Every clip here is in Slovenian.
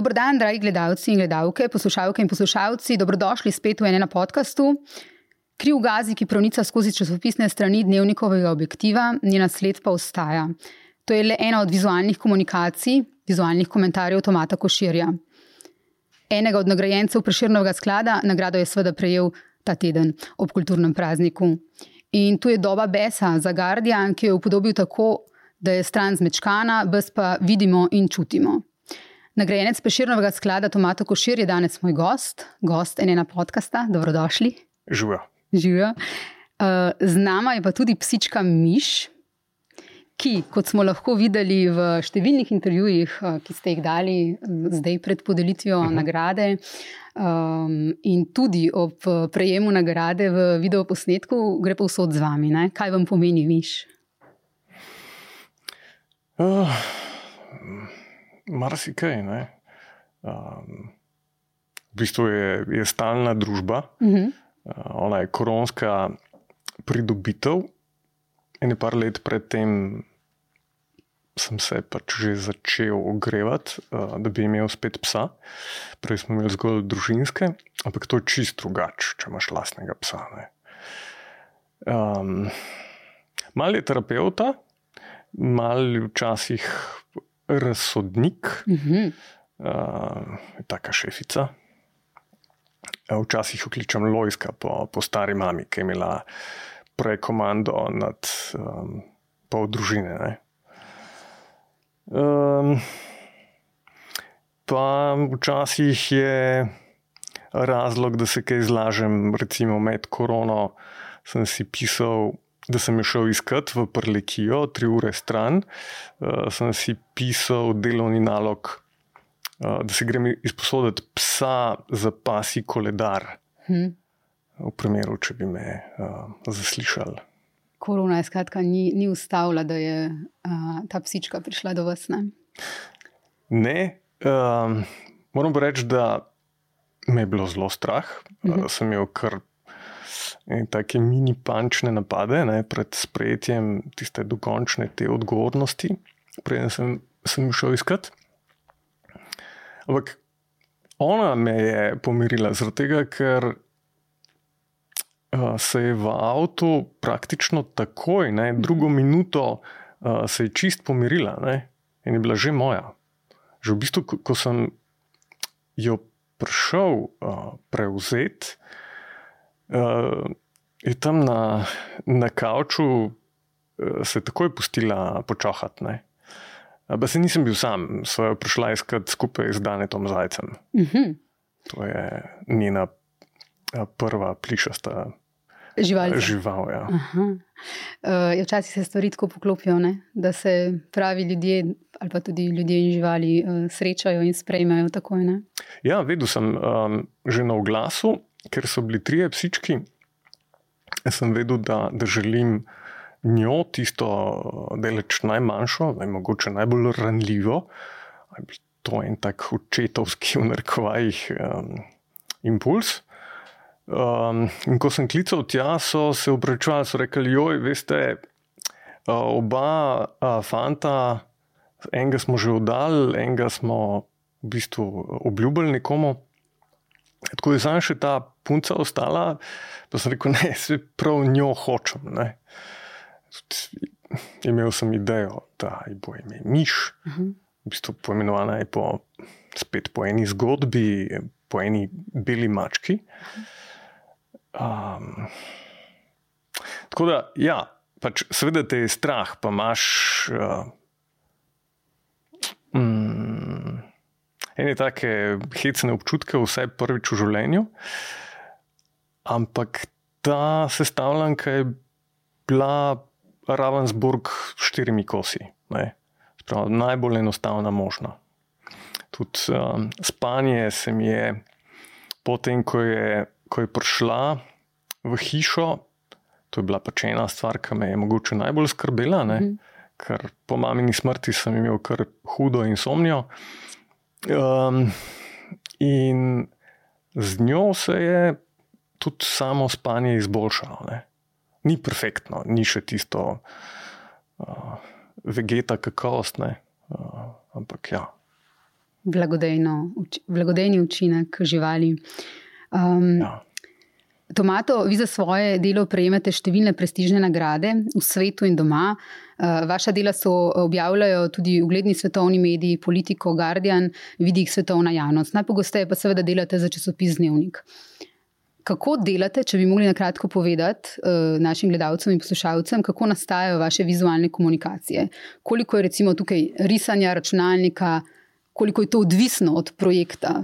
Dobro dan, dragi gledalci in gledalke, poslušalke in poslušalci. Dobrodošli spet v enem podkastu. Kriv gazi, ki pronica skozi časopisne strani dnevnikovega objektiva, njena sled pa ostaja. To je le ena od vizualnih komunikacij, vizualnih komentarjev Tomata Koširja. Enega od nagrajencev Preširnega sklada, nagrado je seveda prejel ta teden ob kulturnem prazniku. In tu je doba besa za Guardian, ki jo je upodobil tako, da je stran zmečkana, bes pa vidimo in čutimo. Nagrajenec Preširnega sklada Tomato Košir je danes moj gost, gost enega podcasta. Dobrodošli. Živijo. Živijo. Uh, z nama je pa tudi psička Miš, ki, kot smo lahko videli v številnih intervjujih, uh, ki ste jih dali zdaj pred podelitvijo uh mhm. -huh. nagrade, um, in tudi ob prejemu nagrade v videoposnetku, gre pa vsod z vami. Ne? Kaj vam pomeni Miš? Uh marsikaj. Um, v bistvu je, je stalna družba, uh -huh. uh, ona je koronska pridobitev. In nekaj let predtem sem se pač že začel ogrevati, uh, da bi imel spet psa. Prej smo imeli zgolj družinske, ampak to je čist drugače, če imaš lastnega psa. Um, mal je terapeuta, mal včasih razsodnik, uh -huh. uh, taka šefica. Včasih jo kličem Lojska po, po stari mami, ki je imela prekomando nad um, pol družine. Um, pa včasih je razlog, da se kaj izlažem, recimo med korono, sem si pisal da sem šel iskat v Prlekijo, tri ure stran, uh, sem si pisal delovni nalog, uh, da se grem izposoditi psa za pasi koledar. Hmm. V primeru, če bi me uh, zaslišali. Korona je skratka ni, ni ustavila, da je uh, ta psička prišla do vas. Ne, ne um, moram reči, da me je bilo zelo strah. Uh -huh. uh, sem imel kar Take mini pančne napade ne, pred sprejetjem tiste dokončne te odgovornosti, preden sem, sem šel iskat. Ampak ona me je pomirila, zato ker uh, se je v avtu praktično takoj, ne, drugo minuto, uh, se je čist pomirila ne, in je bila že moja. Že v bistvu, ko, ko sem jo prišel uh, prevzeti uh, je tam na, na kavču uh, se takoj pustila počohati. Ampak se nisem bil sam, svojo prišla iskati skupaj z Danetom Zajcem. Uh mhm. -huh. To je njena prva plišasta. Žival. Žival ja. uh, včasih se stvari tako poklopijo, ne? da se pravi ljudje, ali pa tudi ljudje in živali, uh, srečajo in sprejmejo tako. Ne? Ja, vedel sem um, že na oglasu, ker so bili trije psički, sem vedel, da, da želim njo, tisto deleč najmanjšo, naj mogoče najbolj ranljivo. To je en tak očetovski, v narekovajih, um, impuls. Um, in ko sem klical tja, so se obračunali, so rekli: Joj, veste, oba fanta, enega smo že oddali, enega smo v bistvu obljubili nekomu. Tako je zdaj še ta punca ostala, pa sem rekel, ne, se prav njo hočem. Ne. Imel sem idejo, da je bo ime Miš, uh -huh. v bistvu poimenovana je po, spet po eni zgodbi, po eni beli mački. Um, tako da, ja, pač seveda te je strah, pa imaš. Uh, mm, ene take hecne občutke, vse prvič v življenju. Ampak ta sestavljanka je bila Ravensburg s štirimi kosi, Spravo, najbolj enostavna možna. Tudi um, spanje se mi je, potem ko je, ko je prišla v hišo, to je bila pač ena stvar, ki me je mogoče najbolj skrbela, mm. ker po mamini smrti sem imel kar hudo insomnijo. Um, in z njo se je tudi samo spanje izboljšalo. Ne? Ni perfektno, ni še tisto uh, vegeta kakovost, uh, ampak ja. blagodejni učinek živali. Um, ja. Tomato, vi za svoje delo prejemate številne prestižne nagrade v svetu in doma. Uh, vaša dela so objavljajo tudi ugledni svetovni mediji, politiko, Guardian, vidi jih svetovna javnost. Najpogosteje pa seveda delate za časopis Dnevnik. Kako delate, če bi mogli na kratko povedati uh, našim gledalcem in poslušalcem, kako nastajajo vaše vizualne komunikacije? Koliko je recimo tukaj risanja računalnika, koliko je to odvisno od projekta?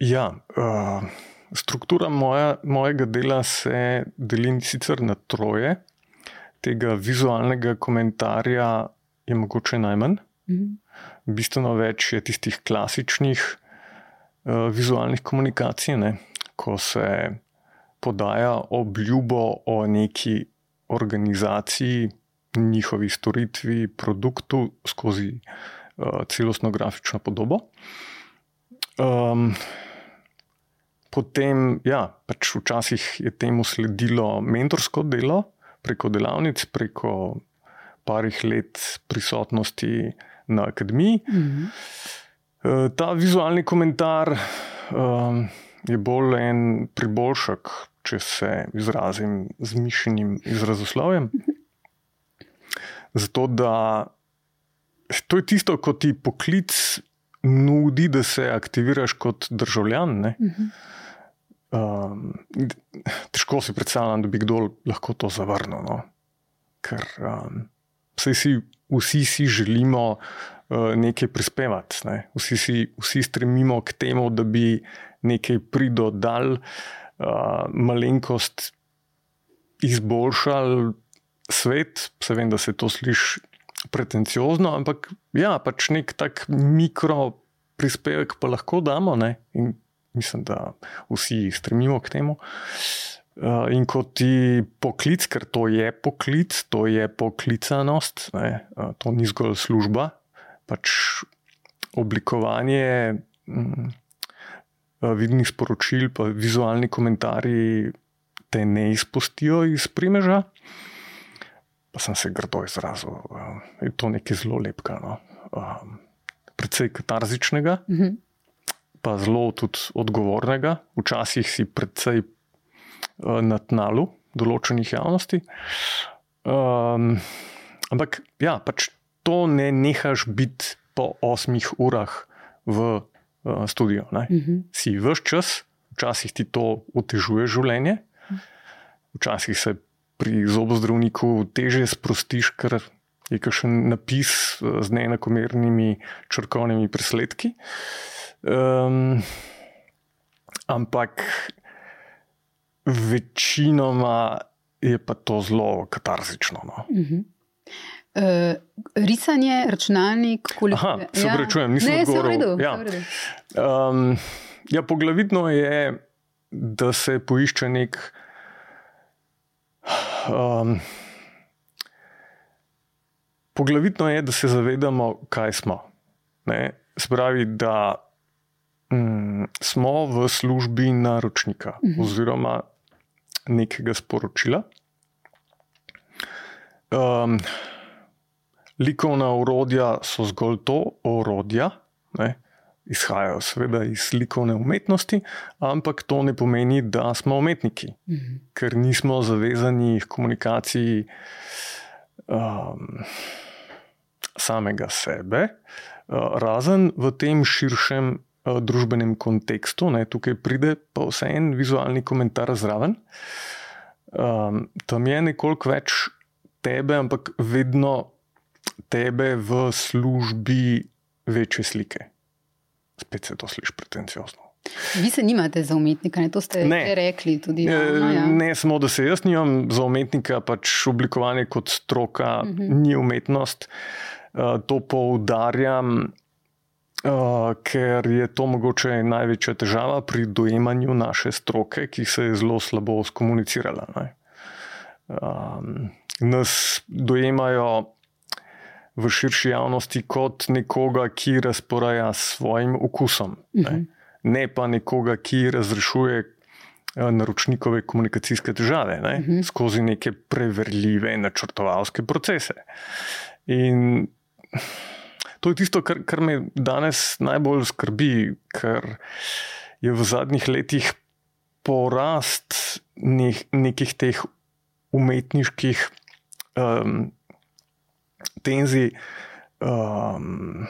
Ja. Uh... Struktura moja, mojega dela se deli sicer na troje. Tega vizualnega komentarja je mogoče najmanj. Mhm. Bistveno več je tistih klasičnih uh, vizualnih komunikacij, ne? ko se podaja obljubo o neki organizaciji, njihovi storitvi, produktu skozi uh, celostno grafično podobo. Um, Potem, ja, pač včasih je temu sledilo mentorsko delo preko delavnic, preko parih let prisotnosti na akademiji. Mm -hmm. Ta vizualni komentar um, je bolj en priboljšek, če se izrazim z mišljenim izrazoslovjem. Zato, da to je tisto, ko ti poklic nudi, da se aktiviraš kot državljan. Mm -hmm. Um, težko si predstavljam, da bi kdo lahko to zavrnil. No? Ker um, si, vsi si želimo uh, nekaj prispevati, ne? vsi, si, vsi stremimo k temu, da bi nekaj pridodal, uh, malenkost izboljšal svet. Se vem, da se to sliši pretenciozno, ampak ja, pač nek tak mikro prispevek pa lahko damo. Ne? In mislim, da vsi stremimo k temu. Uh, in kot ti poklic, ker to je poklic, to je poklicanost, ne, uh, to ni zgolj služba, pač oblikovanje um, vidnih sporočil, pa vizualni komentarji te ne izpustijo iz primeža. Pa sem se grdo izrazil, uh, je to nekaj zelo lepega, no. uh, predvsej katarzičnega. Mm -hmm pa zelo tudi odgovornega, včasih si predvsej uh, na tnalu določenih javnosti. Um, ampak ja, pač to ne nehaš biti po osmih urah v uh, studiu. Uh mhm. -huh. Si vse čas, včasih ti to otežuje življenje, včasih se pri zobozdravniku teže sprostiš, ker je kakšen napis z neenakomernimi črkovnimi presledki. Um, ampak večinoma je pa to zelo katarzično. No. Uh -huh. Uh, risanje, računalnik, koliko je to? Se ja. pravičujem, nisem govoril. Ja. Um, ja, poglavitno je, da se poišče nek. Um, poglavitno je, da se zavedamo, kaj smo. Spravi, da mm, smo v službi naročnika uh mhm. -huh. oziroma nekega sporočila. Um, likovna urodja so zgolj to, orodja, ne, izhajajo seveda iz likovne umetnosti, ampak to ne pomeni, da smo umetniki, uh mhm. -huh. ker nismo zavezani k komunikaciji um, samega sebe, uh, razen v tem širšem družbenem kontekstu, ne, tukaj pride pa vse en vizualni komentar zraven. Um, tam je nekoliko več tebe, ampak vedno tebe v službi večje slike. Spet se to sliši pretenciozno. Vi se nimate za umetnika, ne? to ste ne. rekli tudi. Ja, no, ja. Ne samo, da se jaz nimam za umetnika, pač oblikovanje kot stroka uh mhm. -huh. ni umetnost. Uh, to poudarjam. Uh, ker je to mogoče največja težava pri dojemanju naše stroke, ki se je zelo slabo skomunicirala. Um, nas dojemajo v širši javnosti kot nekoga, ki razporaja s svojim okusom, uh -huh. ne? Mhm. ne pa nekoga, ki razrešuje uh, naročnikove komunikacijske težave ne? uh mhm. -huh. skozi neke preverljive načrtovalske procese. In to je tisto, kar, kar me danes najbolj skrbi, ker je v zadnjih letih porast ne, nekih teh umetniških um, tenzij. Um,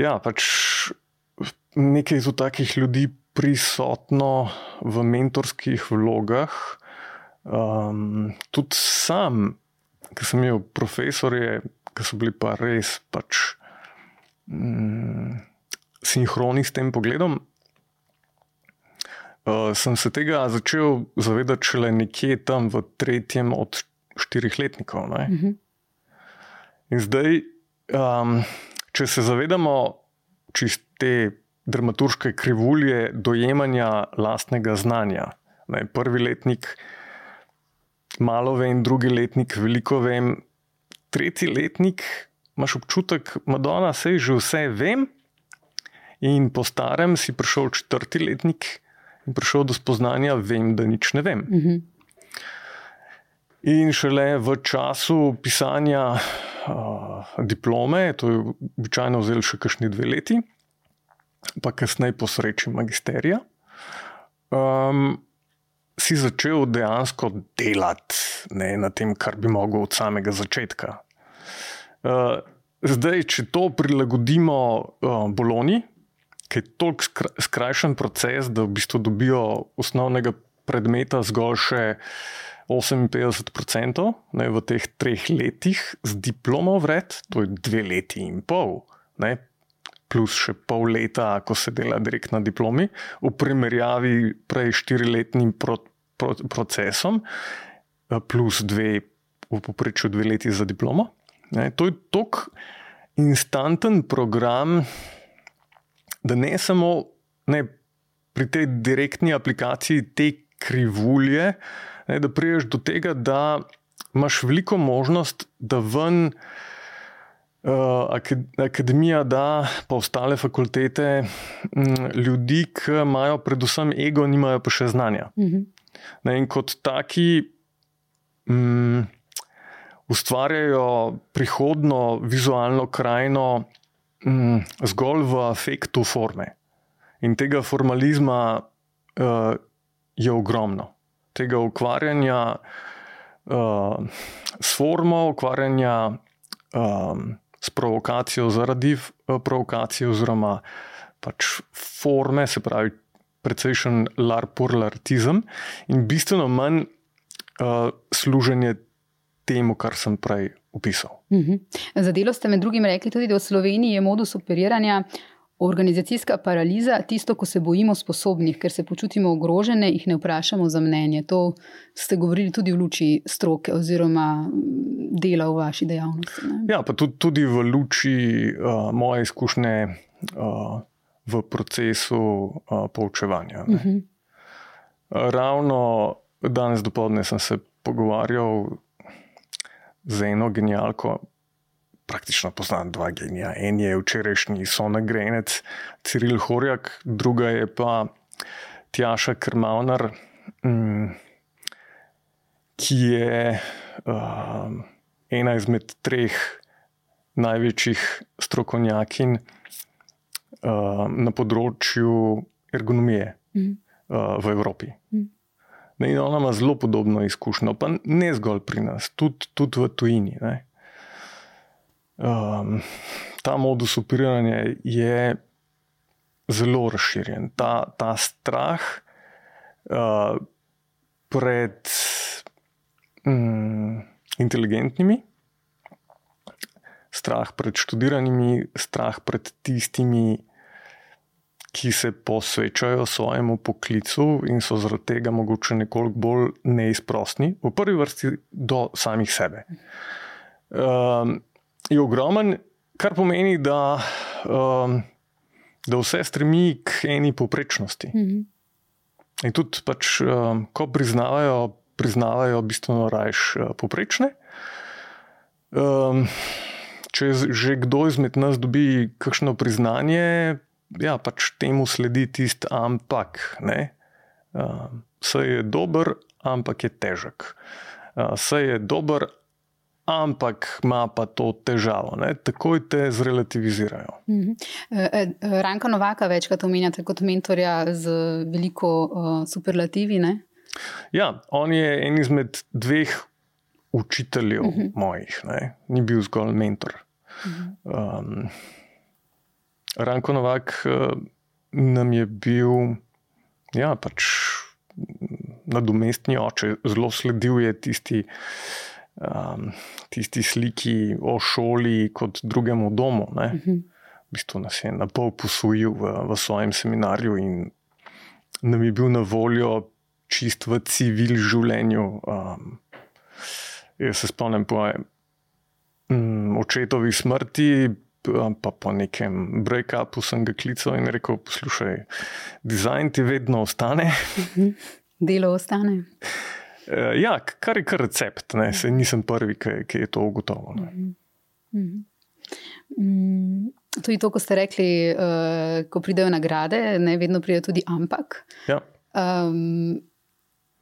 ja, pač nekaj iz takih ljudi prisotno v mentorskih vlogah. Um, tudi sam, ki sem imel profesorje, ki so bili pa res pač, um, sinhroni s tem pogledom. Uh, sem se tega začel zavedati šele nekje tam v tretjem od štirih letnikov. Uh mhm. -huh. In zdaj, um, če se zavedamo čiste dramaturške krivulje dojemanja lastnega znanja. Ne, prvi letnik, malo vem, drugi letnik, veliko vem, tretji letnik, imaš občutek, da se že vse vem. In po starem si prišel četrti letnik in prišel do spoznanja, vem, da nič ne vem. Mm -hmm. In šele v času pisanja uh, diplome, to je običajno vzelo še kakšni dve leti, pa kasneje po sreči magisterija, um, si začel dejansko delati ne, na tem, kar bi mogel od samega začetka. Uh, zdaj, če to prilagodimo uh, Bologni, ki je tako skrajšen proces, da v bistvu dobijo osnovnega predmeta zgolj še 58% ne, v teh treh letih, z diplomo vred, to je dve leti in pol. Ne, plus še pol leta, ko se dela direkt na diplomi, v primerjavi prej štiriletnim procesom, eh, plus dve, v povprečju dve leti za diplomo. Ne, to je tok instanten program, da ne samo ne, pri tej direktni aplikaciji te krivulje, ne, da priješ do tega, da imaš veliko možnost, da ven. Uh, akademija da, pa ostale fakultete, m, ljudi, ki imajo predvsem ego, nimajo pa še znanja. Uh mhm. -huh. Ne, in kot taki m, ustvarjajo prihodno vizualno krajino m, zgolj v afektu forme. In tega formalizma uh, je ogromno, tega ukvarjanja uh, s formo, ukvarjanja. Um, s provokacijo zaradi eh, provokacije, oziroma pač forme, se pravi, precejšen larpurlartizem in bistveno manj uh, služenje temu, kar sem prej opisal. Uh mhm. -huh. Za delo ste med drugim rekli tudi, da v Sloveniji je modus operiranja. Organizacijska paraliza, tisto, ko se bojimo sposobnih, ker se počutimo ogrožene, jih ne vprašamo za mnenje. To ste govorili tudi v luči stroke oziroma dela v vaši dejavnosti. Ne? Ja, pa tudi, tudi v luči uh, moje izkušnje uh, v procesu uh, poučevanja. Uh -huh. Ravno danes dopoledne sem se pogovarjal z eno genijalko praktično poznam dva genija. En je včerajšnji sonagrenec Ciril Horjak, druga je pa Tjaša Krmavnar, mm, ki je uh, ena izmed treh največjih strokovnjakin uh, na področju ergonomije mm. uh, v Evropi. Mm. Ne, in ona ima zelo podobno izkušnjo, pa ne zgolj pri nas, tudi, tudi v tujini. Ne um, ta modus operiranja je zelo razširjen. Ta, ta strah uh, pred um, inteligentnimi, strah pred študiranimi, strah pred tistimi. Ki se posvečajo svojemu poklicu in so zaradi tega mogoče nekoliko bolj neizprostni, v prvi vrsti do samih sebe. Um, je ogromen, kar pomeni, da, um, da vse stremi k eni poprečnosti. -hmm. In tudi, pač, um, ko priznavajo, priznavajo bistveno rajš uh, poprečne. Um, če že kdo izmed nas dobi kakšno priznanje, ja, pač temu sledi tisti ampak. Vse um, je dober, ampak je težek. Vse je dober, ampak ima pa to težavo. Ne? Takoj te zrelativizirajo. Uh -huh. e, Ranka Novaka večkrat omenjate kot mentorja z veliko uh, superlativi. Ne? Ja, on je en izmed dveh učiteljev uh -huh. mojih, ne? ni bil zgolj mentor. Uh -huh. um, Ranko Novak uh, nam je bil ja, pač nadomestni oče, zelo sledil je tisti. Um, tisti sliki o šoli kot drugemu domu. Uh -huh. V bistvu nas je na pol posvojil v, v svojem seminarju in nam je bil na voljo čist v civil življenju. Um, jaz se spomnim po um, očetovi smrti, pa po nekem break-upu sem ga klical in rekel: Poslušaj, dizajn ti vedno ostane. Mhm. Delo ostane. Uh, ja, kar je kar recept, ne? se nisem prvi, ki, ki je to ugotovil. Mm -hmm. mm, je to, ko ste rekli, uh, ko pridejo nagrade, ne vedno pride tudi ampak. Ja. Um,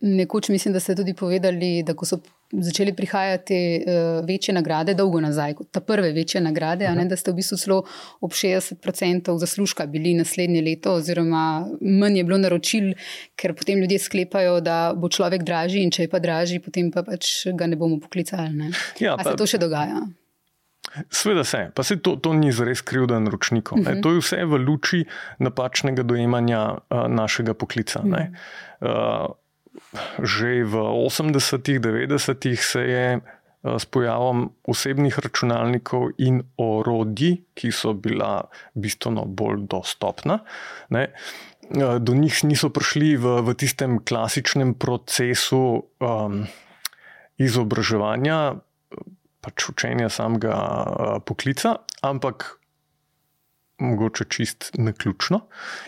nekoč mislim, da ste tudi povedali, da ko so začeli prihajati uh, večje nagrade, dolgo nazaj, kot ta prve večje nagrade, ne, mhm. da ste v bistvu celo ob 60% zaslužka bili naslednje leto, oziroma manj je bilo naročil, ker potem ljudje sklepajo, da bo človek dražji in če je pa dražji, potem pa pač ga ne bomo poklicali. Ne. Ja, pa, se to še dogaja? Sveda se, pa se to, to ni zares krivda naročnikov. Uh -huh. To je vse v luči napačnega dojemanja uh, našega poklica. Uh -huh. Že v 80-ih, 90-ih se je eh, s pojavom osebnih računalnikov in orodij, ki so bila bistveno bolj dostopna. Ne, eh, do njih niso prišli v, v tistem klasičnem procesu um, izobraževanja, pač učenja samega uh, poklica, ampak mogoče čist na ključno.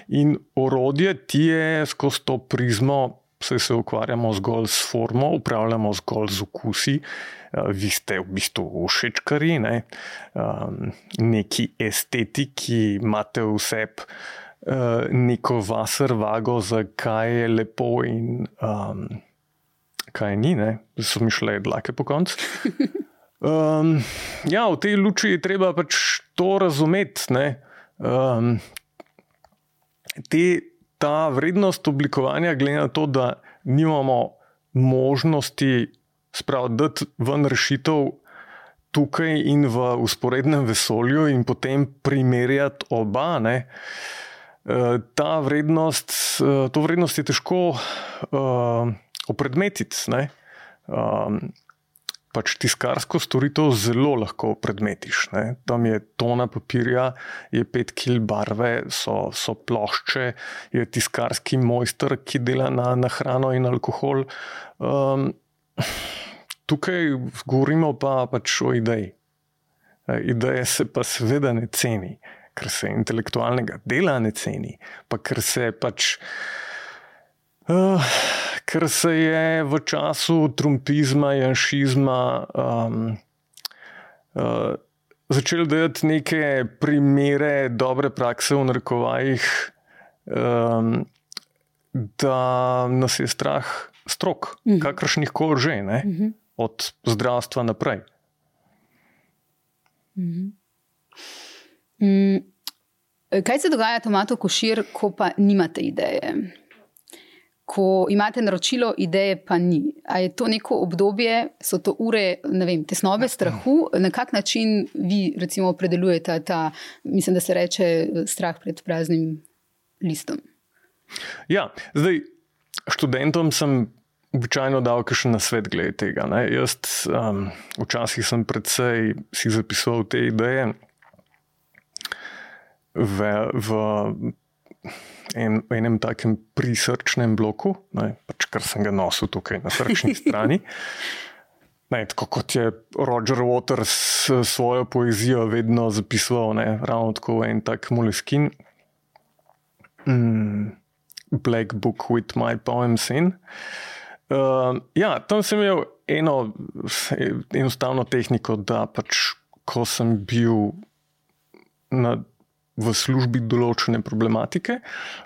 In orodje ti je skozi to prizmo Vse se ukvarjamo zgolj s formo, upravljamo zgolj z okusi, eh, vi ste v bistvu všečkari, ne? Ehm, neki estetiki, imate vse eh, neko vasr vago, zakaj je lepo in um, kaj ni, ne? so mi šle dlake po koncu. Um, ja, v tej luči je treba pač to razumeti. Um, te ta vrednost oblikovanja, glede na to, da nimamo možnosti spraviti ven rešitev tukaj in v usporednem vesolju, in potem primerjati oba. Ne, eh, ta vrednost, eh, to vrednost je težko uh, opredmetiti. Um, pač tiskarsko storitev zelo lahko predmetiš. Ne. Tam je tona papirja, je pet kil barve, so, so plošče, je tiskarski mojster, ki dela na, na hrano in alkohol. Um, tukaj govorimo pa pač o ideji. E, ideje se pa seveda ne ceni, ker se intelektualnega dela ne ceni, pa ker se pač. Uh, ker se je v času trumpizma in šizma um, uh, začel delati neke primere dobre prakse v narekovajih, um, da nas je strah strok, mhm. kakršnih koli že, ne, mhm. od zdravstva naprej. Mhm. Mm. Kaj se dogaja, Tomato Košir, ko pa nimate ideje? Ko imate naročilo, ideje pa ni. A je to neko obdobje, so to ure, ne vem, tesnobe strahu, na kak način vi, recimo, predelujete ta, mislim, da se reče, strah pred praznim listom? Ja, zdaj študentom sem. Običajno dal še na svet glede tega. Ne. Jaz um, včasih sem predvsej si zapisoval te ideje v, v en, enem takem prisrčnem bloku, ne, pač kar sem ga nosil tukaj na srčni strani. Ne, tako kot je Roger Waters svojo poezijo vedno zapisoval, ne, ravno tako en tak moleskin. Mm, Black Book with my poems in. Uh, ja, tam sem imel eno enostavno tehniko, da pač, ko sem bil na v službi določene problematike.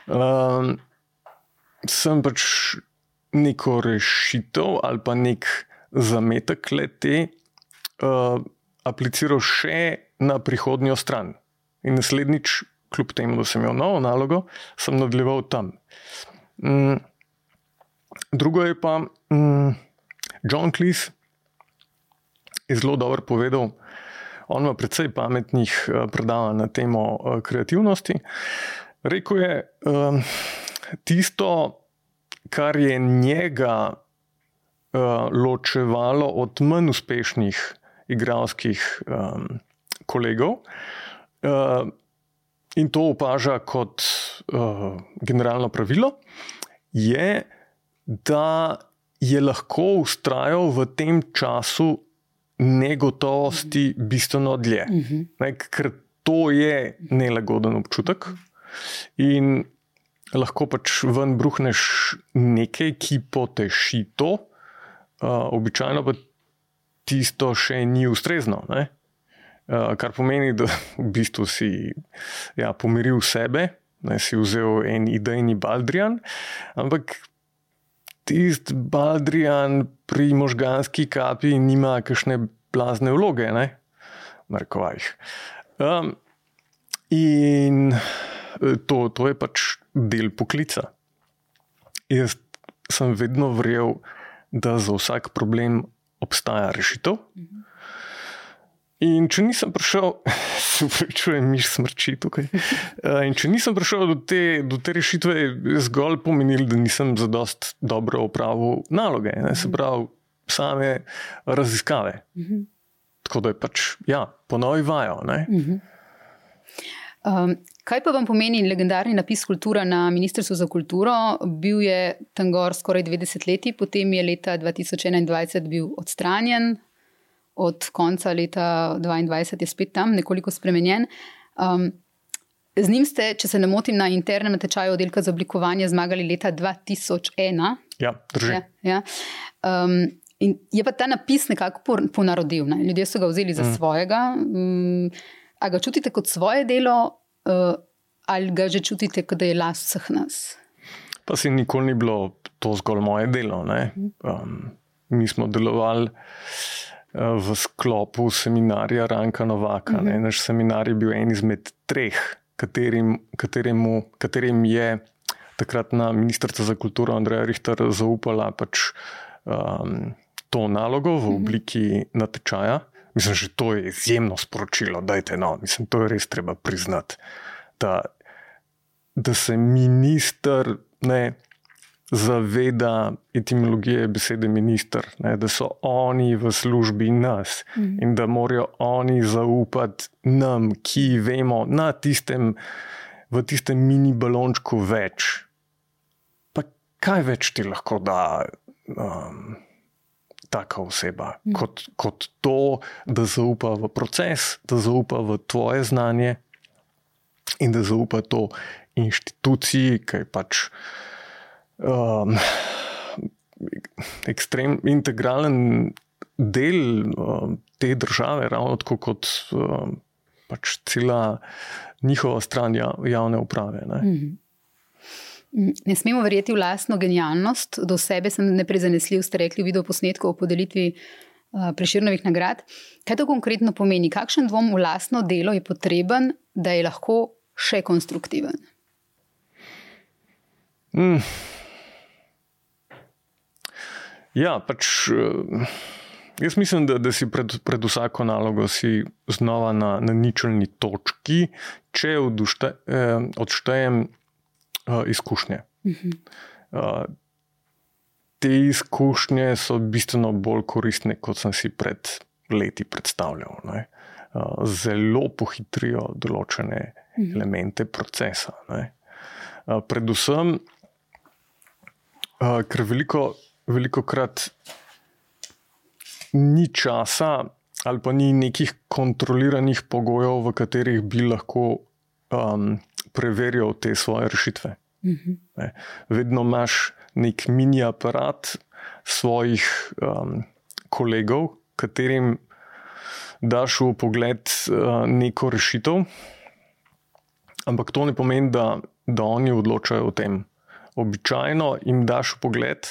Um, sem pač neko rešitev ali pa nek zametek le te uh, apliciral še na prihodnjo stran. In naslednjič, kljub temu, da sem imel novo nalogo, sem nadaljeval tam. Um, drugo je pa um, John Cleese je zelo dobro povedal. On ima precej pametnih uh, predavanj na temo uh, kreativnosti. Rekl je, um, tisto, kar je njega uh, ločevalo od manj uspešnih igralskih um, kolegov. Uh, in to opaža kot uh, generalno pravilo, je, da je lahko ustrajal v tem času negotovosti bistveno dlje. Uh -huh. ne, ker to je nelagoden občutek. In lahko pač ven bruhneš nekaj, ki poteši to, uh, običajno pa tisto še ni ustrezno. Uh, kar pomeni, da v bistvu si ja, pomiril sebe, da si vzel en idejni Baldrian, ampak tisti Baldrian pri možganski kapi nima kakšne blazne vloge, ne, Markovajih. Um, in to, to je pač del poklica. Jaz sem vedno verjel, da za vsak problem obstaja rešitev. In če nisem prišel, se upravičujem, miš smrči tukaj. In če nisem prišel do te, do te rešitve, je zgolj pomenil, da nisem za dost dobro upravil naloge, ne, se pravi, same raziskave. Tako da je pač, ja, ponovi vajo. Um, kaj pa vam pomeni legendarni napis Kultura na Ministrstvu za kulturo? Bil je tam gor skoraj 90 let, potem je leta 2021 bil odstranjen, od konca leta 2022 je spet tam, nekoliko spremenjen. Um, z njim ste, če se ne motim, na internem natečaju oddelka za oblikovanje zmagali leta 2001. Ja, drži. Ja, ja. Um, in je pa ta napis nekako ponarodil. Ne? Ljudje so ga vzeli za mm. svojega. Um, A ga čutite kot svoje delo, uh, ali ga že čutite, da je last vseh nas? Pa se nikoli ni bilo to zgolj moje delo. Um, mi smo delovali v sklopu seminarja Ranka Novaka. Uh -huh. Naš seminar je bil en izmed treh, katerim, kateremu, katerim je takratna ministrica za kulturo Andreja Richter zaupala pač, um, to nalogo v obliki uh -huh. natečaja. Mislim, že to je izjemno sporočilo, da je no, mislim, to je res treba priznati. Da, da se minister ne zaveda etimologije besede minister, ne, da so oni v službi nas mm. in da morajo oni zaupati nam, ki vemo na tistem, v tistem mini balončku več. Pa kaj več ti lahko da? Um, taka oseba, mm. kot, kot to, da zaupa v proces, da zaupa v tvoje znanje in da zaupa to inštituciji, ki je pač um, ekstrem, integralen del um, te države, ravno tako kot um, pač cela njihova stran javne uprave. Mm. Ne smemo verjeti v lastno genialnost, do sebe sem neprezanesljiv, ste rekli v videoposnetku o podelitvi uh, preširnovih nagrad. Kaj to konkretno pomeni? Kakšen dvom v lastno delo je potreben, da je lahko še konstruktiven? Mm. Ja, pač. Jaz mislim, da, da si pred, pred vsako nalogo znova na, na ničelni točki, če odšte, eh, odštejem uh, izkušnje. Uh -huh. uh, te izkušnje so bistveno bolj koristne, kot sem si pred leti predstavljal. Uh, zelo pohitrijo določene uh -huh. elemente procesa. Uh, predvsem, uh, ker veliko, veliko krat ni časa. Ali pa ni nekih kontroliranih pogojev, v katerih bi lahko um, preverjal te svoje rešitve. Mm -hmm. Vedno imaš nek mini aparat svojih um, kolegov, katerim daš v pogled uh, neko rešitev, ampak to ne pomeni, da, da oni odločajo o tem. Običajno jim daš v pogled,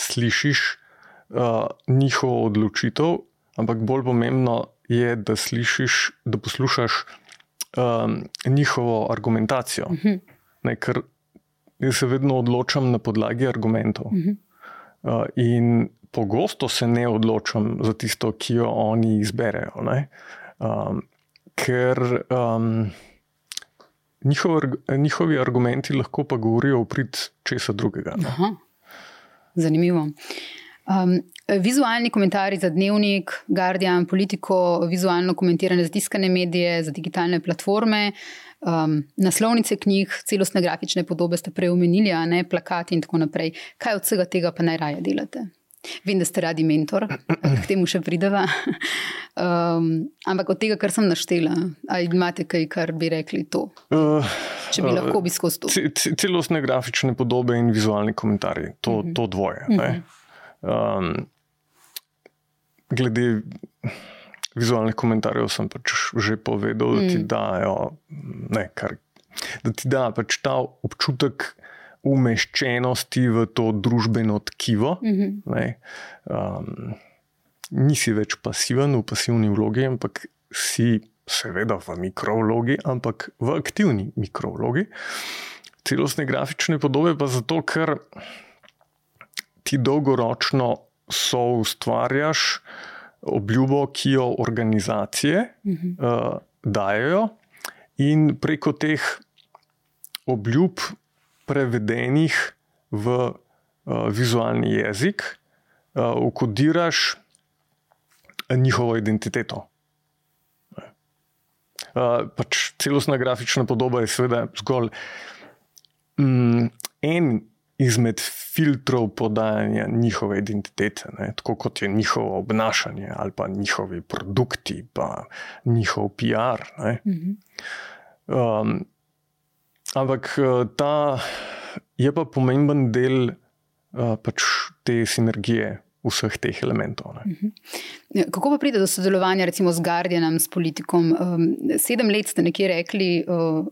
slišiš uh, njihovo odločitev, ampak bolj pomembno je, da slišiš, da poslušaš um, njihovo argumentacijo. Uh -huh. ne, ker jaz se vedno odločam na podlagi argumentov. Uh -huh. uh, in pogosto se ne odločam za tisto, ki jo oni izberejo. Um, ker um, njihov, njihovi argumenti lahko pa govorijo v prid česa drugega. Zanimivo. Um, vizualni komentarji za dnevnik, Guardian, politiko, vizualno komentiranje za tiskane medije, za digitalne platforme, um, naslovnice knjig, celostne grafične podobe ste prej omenili, a ne plakati in tako naprej. Kaj od vsega tega pa najraje delate? Vem, da ste radi mentor, k temu še prideva. Um, ampak od tega, kar sem naštela, ali imate kaj, kar bi rekli to? Uh, Če bi uh, lahko bi skozi to. Celostne grafične podobe in vizualni komentarji, to, uh mhm. -huh. to dvoje. Uh -huh. um, glede vizualnih komentarjev sem pač že povedal, da ti mm. dajo, ne, kar, da ti da pač ta občutek umeščenosti v to družbeno tkivo. Mm -hmm. um, nisi več pasiven v pasivni vlogi, ampak si seveda v mikrovlogi, ampak v aktivni mikrovlogi. Celostne grafične podobe pa zato, ker ti dolgoročno so ustvarjaš obljubo, ki jo organizacije uh -huh. uh, dajo, in preko teh obljub prevedenih v uh, vizualni jezik, uh, ukodiraš njihovo identiteto. Uh, pač celostna grafična podoba je seveda zgolj um, en izmed filtrov podajanja njihove identitete, ne? tako kot je njihovo obnašanje ali pa njihovi produkti, pa njihov PR. Mhm. Um, Ampak eh, ta je pa pomemben del uh, pač te sinergije vseh teh elementov. Ne. Mhm. Ja, kako pa pride do sodelovanja, recimo z Guardianom, s politikom? Um, sedem let ste nekje rekli, uh,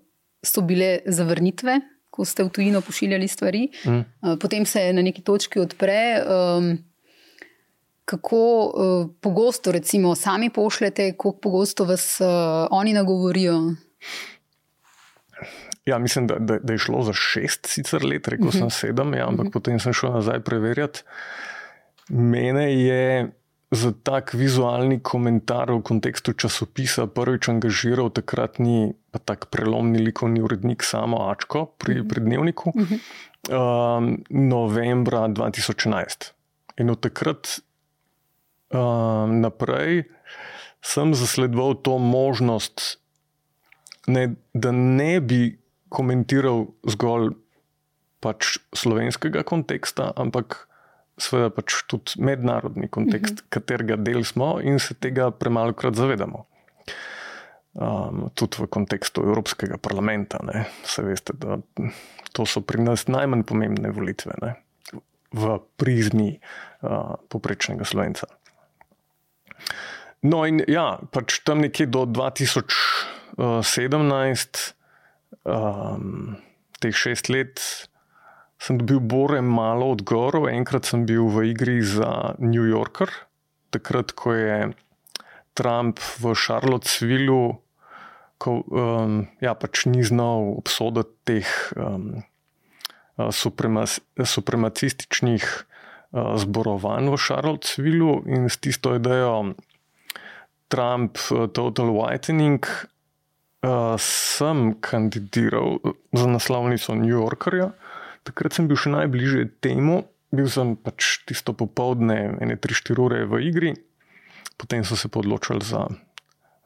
so bile zavrnitve, ko ste v tujino pošiljali stvari, mm. uh, potem se na neki točki odpre. Um, Kako uh, pogosto, recimo, sami pošljete, kako pogosto vas uh, oni nagovorijo? Ja, mislim, da, da, da je šlo za šest, sicer let, rekel uh -huh. sem mhm. sedem, ja, ampak uh mhm. -huh. potem sem šel nazaj preverjati. Mene je za tak vizualni komentar v kontekstu časopisa prvič angažiral takratni tak prelomni likovni urednik Samo Ačko pri, mhm. pri Dnevniku, uh -huh. um, novembra 2011. In od takrat um, naprej sem zasledoval to možnost, ne, da ne bi komentiral zgolj pač slovenskega konteksta, ampak seveda pač tudi mednarodni kontekst, mm -hmm. katerega del smo in se tega premalo krat zavedamo. Um, tudi v kontekstu Evropskega parlamenta, ne. se veste, da to so pri nas najmanj pomembne volitve ne. v prizmi uh, poprečnega slovenca. No, in ja, pač tam nekje do 2017 um, teh šest let sem dobil bore malo odgovorov. Enkrat sem bil v igri za New Yorker, takrat, ko je Trump v Charlottesvillu, ko um, ja, pač ni znal obsoditi teh um, supremacističnih uh, zborovanj v Charlottesvillu in s tisto idejo Trump, uh, Total Whitening. Uh, sem kandidiral za naslovnico New Yorkerja, takrat sem bil še najbližje temu, bil sem pač tisto popoldne, ene tri, štiri ure v igri, potem so se odločili za,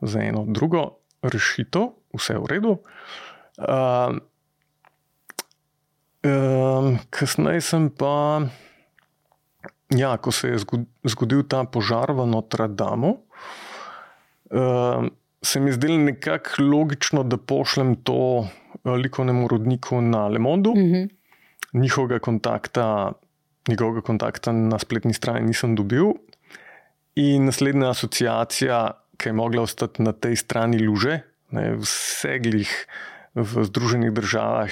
za eno drugo rešitev, vse v redu. Uh, um, kasneje sem pa, ja, ko se je zgodil ta požar v Notre Dame. Uh, se mi zdelo nekako logično, da pošljem to eh, likovnemu rodniku na Le Monde. Mm -hmm. Njihovega kontakta, njegovega kontakta na spletni strani nisem dobil. In naslednja asociacija, ki je mogla ostati na tej strani luže, ne, v Seglih, v Združenih državah,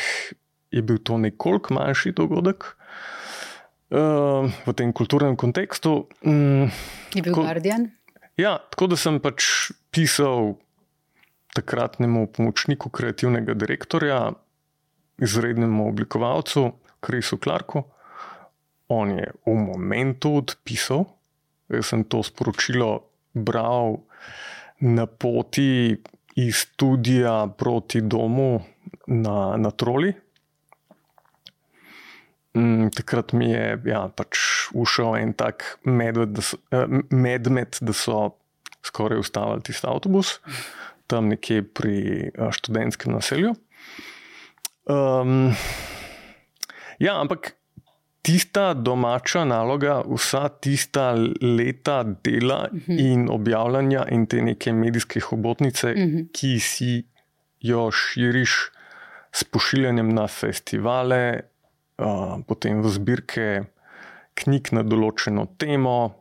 je bil to nekoliko manjši dogodek. Uh, v tem kulturnem kontekstu. Um, je bil ko, Guardian? Ja, tako da sem pač pisal takratnemu pomočniku kreativnega direktorja, izrednemu oblikovalcu, Krisu Clarku. On je v momentu odpisal, jaz sem to sporočilo bral na poti iz studija proti domu na, na troli. Mm, takrat mi je ja, pač ušel en tak medved, da so, eh, medmed, da so skoraj ustavili tisti avtobus, tam nekje pri eh, študentskem naselju. Um, ja, ampak tista domača naloga, vsa tista leta dela uh mhm. -huh. in objavljanja in te neke medijske hobotnice, uh mhm. -huh. ki si jo širiš s pošiljanjem na festivale, potem v zbirke knjig na določeno temo.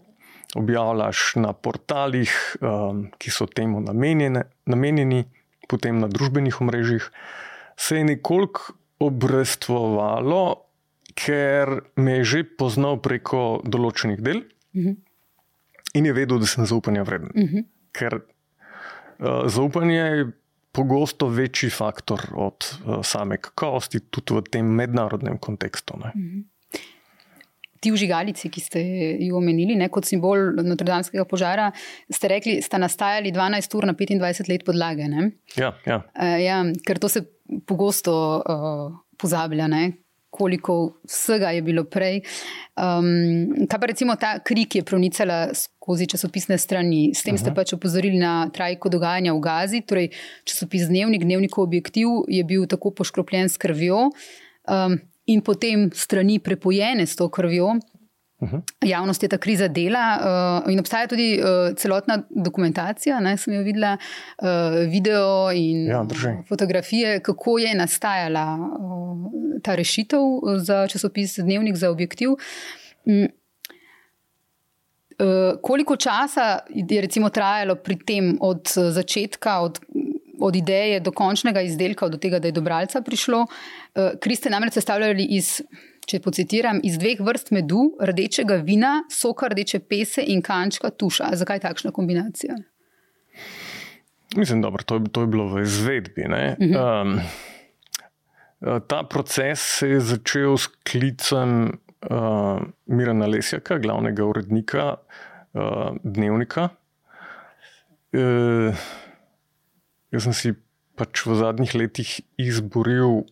Objavljaš na portalih, um, ki so temu namenjene, namenjeni, potem na družbenih omrežjih, se je nekoliko obrestvovalo, ker me je že poznal preko določenih del uh mhm. -huh. in je vedel, da sem zaupanja vreden. Uh mhm. -huh. Ker uh, zaupanje je pogosto večji faktor od uh, same kakovosti, tudi v tem mednarodnem kontekstu. Uh mhm. Ti vžigalici, ki ste jih omenili ne, kot simbol Notre-Dameska požara, ste rekli, sta nastajali 12 ur na 25 let podlage. Ja, ja. Uh, ja, ker to se pogosto uh, pozablja, ne, koliko vsega je bilo prej. Um, kaj pa recimo ta krik je pronicala skozi časopisne strani, s tem ste pač opozorili na trajko dogajanja v Gazi, torej časopis Dnevnik, Dnevnikov objektiv je bil tako poškropljen s krvjo. Um, In potem strani prepojene s to krvjo, -huh. Javnost je ta kriza dela uh, in obstaja tudi uh, celotna dokumentacija. Ne, sem jo videla, uh, video in ja, fotografije, kako je nastajala uh, ta rešitev za časopis Dnevnik za objektiv. Um, uh, koliko časa je recimo trajalo pri tem od začetka? Od, Od ideje do končnega izdelka, do tega, da je do bralca prišlo. Kri ste namreč sestavljali iz če pocitiram, iz dveh vrst medu, rdečega vina, soka rdeče pese in kančka tuša. Zakaj takšna kombinacija? Mislim, da to, to je bilo v izvedbi. Uh -huh. um, ta proces se je začel s klicem uh, Mirana Lesjaka, glavnega urednika uh, Dnevnika. Uh, jaz sem si pač v zadnjih letih izboril,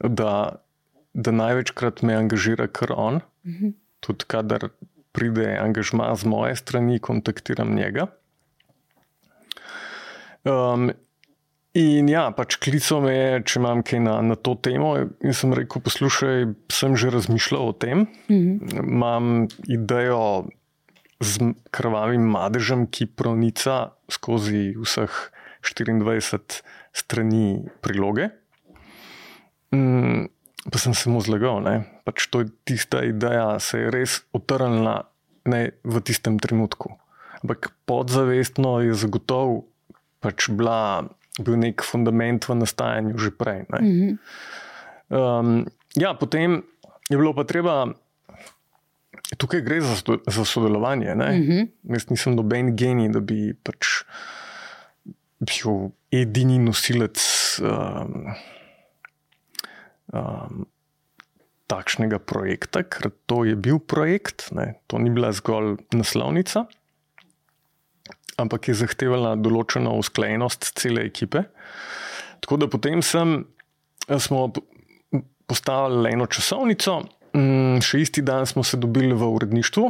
da da največkrat me angažira kar on. Mhm. Tudi, kadar pride angažma z moje strani, kontaktiram njega. Um, in ja, pač klical me je, če imam kaj na, na to temo. In sem rekel: Poslušaj, sem že razmišljal o tem. Mhm. Imam idejo z krvavim madežem, ki pronica skozi vseh 24 strani priloge. Um, pa sem se mu zlagal. Pač to je tista ideja, se je res utrnila v tistem trenutku. Ampak podzavestno je zagotovo pač bila, bil nek fundament v nastajanju že prej. Mm -hmm. um, ja, potem je bilo pa treba. Tukaj gre za, za sodelovanje. Mm -hmm. Jaz nisem noben genij, da bi pač bil edini nosilec um, um, takšnega projekta, ker to je bil projekt, ne, to ni bila zgolj naslovnica, ampak je zahtevala določeno usklajenost cele ekipe. Tako da potem sem, smo postavili eno časovnico, um, še isti dan smo se dobili v uredništvu.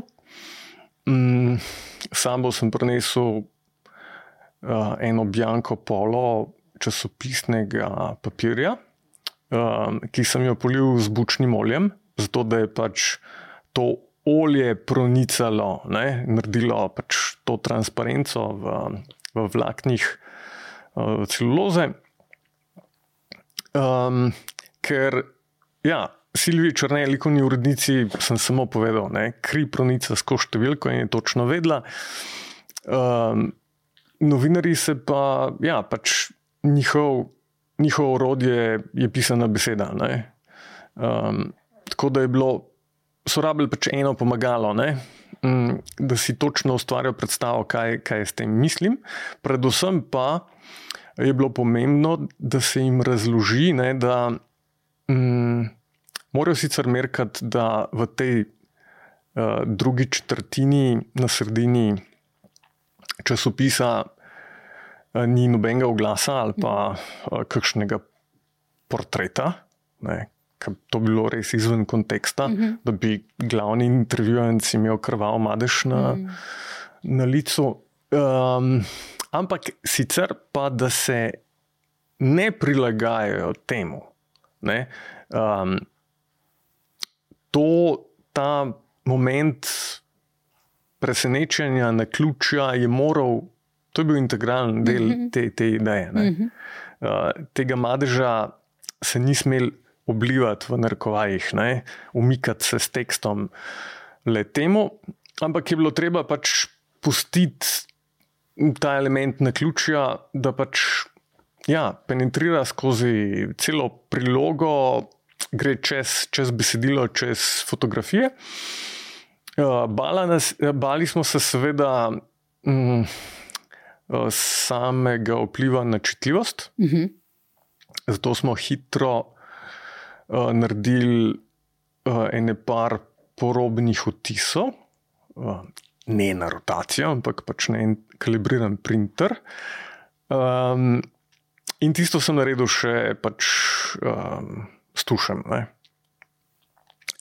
Um, sam sem prinesel uh, eno bjanko polo časopisnega papirja um, ki sem jo polil z bučnim oljem, zato da je pač to olje pronicalo, ne, naredilo pač to transparenco v, v vlaknih uh, celuloze. Um, ker, ja. Silviji Črnej, likovni urednici, sem samo povedal, da kri pronica skozi številko in je točno vedela. Um, novinari se pa, ja, pač njihov njihovo orodje je pisana beseda. Um, tako da je bilo, so rabili pač eno pomagalo. mm, da si točno ustvarijo predstavo, kaj, kaj s tem mislim. Predvsem pa je bilo pomembno, da se jim razloži, ne, da mm, morajo sicer merkati, da v tej uh, drugi četrtini, na sredini časopisa, ni nobenega oglasa ali pa uh, kakšnega portreta. Ne, To bi bilo res izven konteksta, uh -huh. da bi glavni intervjuvenc imel krval madež na, uh mm. -huh. na licu. Um, ampak sicer pa, da se ne prilagajajo temu. Ne? Um, to, ta moment presenečenja, na ključa je moral, to je bil integralen del uh -huh. te, te ideje. Uh -huh. uh, tega madeža se ni smel oblivati v narkovajih, ne? umikati se s tekstom le temu, ampak je bilo treba pač pustiti ta element na ključa, da pač ja, penetrira skozi celo prilogo gre čez, čez besedilo, čez fotografije. Uh, nas, bali smo se, seveda, um, samega vpliva na čitljivost. Uh mhm. -huh. Zato smo hitro uh, naredili uh, ene par porobnih otisov, uh, ne na rotacijo, ampak pač na en kalibriran printer. Um, in tisto sem naredil še pač. Um, stušem.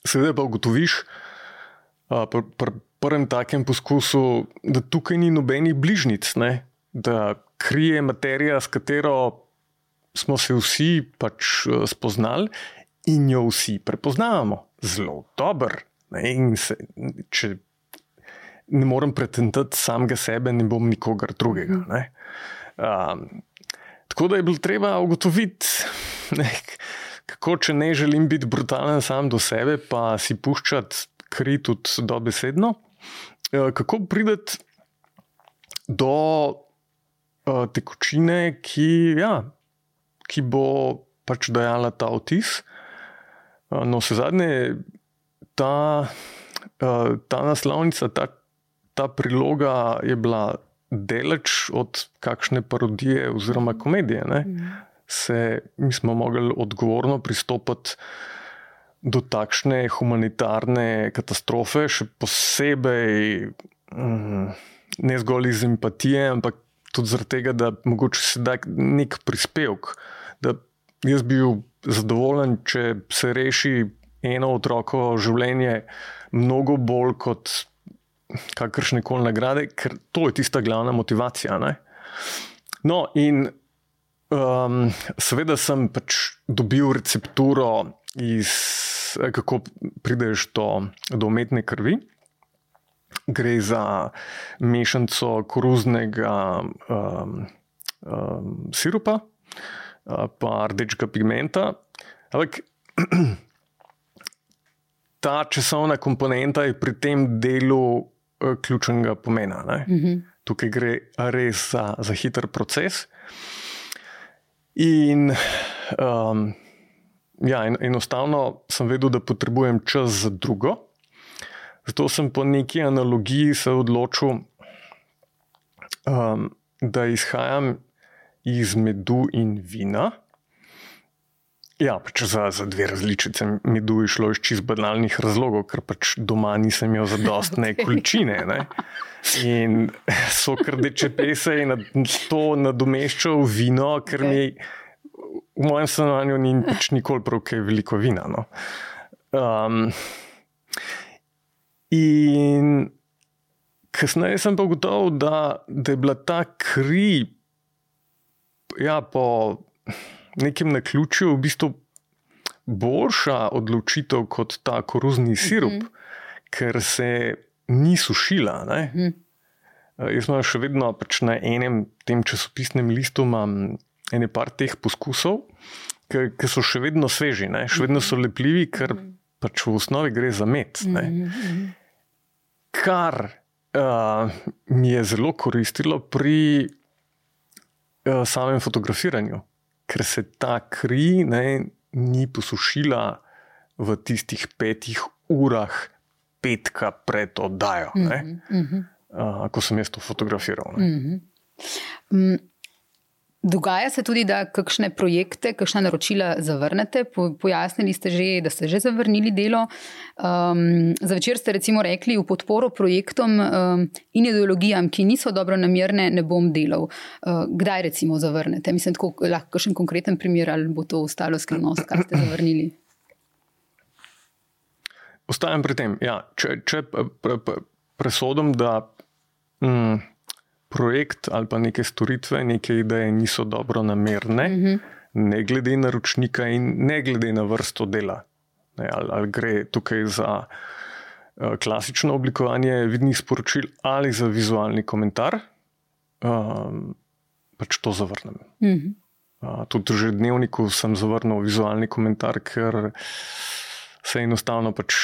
Seveda pa ugotoviš pri pr prvem takem poskusu, da tukaj ni nobenih bližnjic, ne? Da krije materija, s katero smo se vsi pač spoznali in jo vsi prepoznavamo. Zelo dober. Ne? Se, če ne morem pretendati samega sebe, ne bom nikogar drugega. Ne? Um, tako da je bilo treba ugotoviti, kako če ne želim biti brutalen sam do sebe, pa si puščati kri tudi dobesedno. Eh, kako prideti do tekočine, ki, ja, ki bo pač dajala ta vtis. Uh, no, vse zadnje, ta, uh, ta naslovnica, ta, ta priloga je bila deleč od kakšne parodije oziroma komedije. Mm se mi smo mogli odgovorno pristopiti do takšne humanitarne katastrofe, še posebej mm, ne zgolj iz empatije, ampak tudi zaradi tega, da mogoče se da nek prispevek. Da jaz bi bil zadovoljen, če se reši eno otrokovo življenje mnogo bolj kot kakršne koli nagrade, ker to je tista glavna motivacija. Ne? No, in Um, seveda sem pač dobil recepturo, iz, kako prideš do, do umetne krvi. Gre za mešanico koruznega um, um, sirupa, pa rdečega pigmenta. Ampak ta časovna komponenta je pri tem delu uh, ključnega pomena. Mm -hmm. Tukaj gre res za, za hiter proces. In um, ja, en, enostavno sem vedel, da potrebujem čas za drugo. Zato sem po neki analogiji se odločil, um, da izhajam iz medu in vina. Ja, pač za, za dve različice medu je šlo iz čist banalnih razlogov, ker pač doma nisem imel zadostne količine. Ne? In so krdeče pese in to nadomeščal vino, ker mi v mojem stanovanju ni pač nikoli prav, kaj veliko vina. No? Um, in kasneje sem pa ugotovil, da, da je bila ta kri ja, po nekem naključju v bistvu boljša odločitev kot ta koruzni sirup, mm -hmm. ker se ni sušila. Mm -hmm. Jaz sem še vedno pač na enem tem časopisnem listu, imam ene par teh poskusov, ki so še vedno sveži, ne? še vedno so lepljivi, ker -hmm. pač v osnovi gre za med. Mm -hmm. Kar uh, mi je zelo koristilo pri uh, samem fotografiranju ker se ta kri ne, ni posušila v tistih petih urah petka pred oddajo, mm -hmm. uh, ko sem jaz to fotografiral. Mm -hmm. Dogaja se tudi, da kakšne projekte, kakšne naročila zavrnete. Po, pojasnili ste že, da ste že zavrnili delo. Um, za večer ste recimo rekli v podporo projektom um, in ideologijam, ki niso dobro namerne, ne bom delal. Uh, kdaj recimo zavrnete? Mislim, tako lahko še en konkreten primer ali bo to ostalo skrivnost, kaj ste zavrnili. Ostajam pri tem. Ja, če če pre, pre, presodim, da mm, projekt ali pa neke storitve, neke ideje niso dobro namerne, mm -hmm. ne glede na ročnika in ne glede na vrsto dela. Ne, ali, ali gre tukaj za uh, klasično oblikovanje vidnih sporočil ali za vizualni komentar, um, pač to zavrnem. Mm -hmm. uh, tudi že dnevniku sem zavrnil vizualni komentar, ker se enostavno pač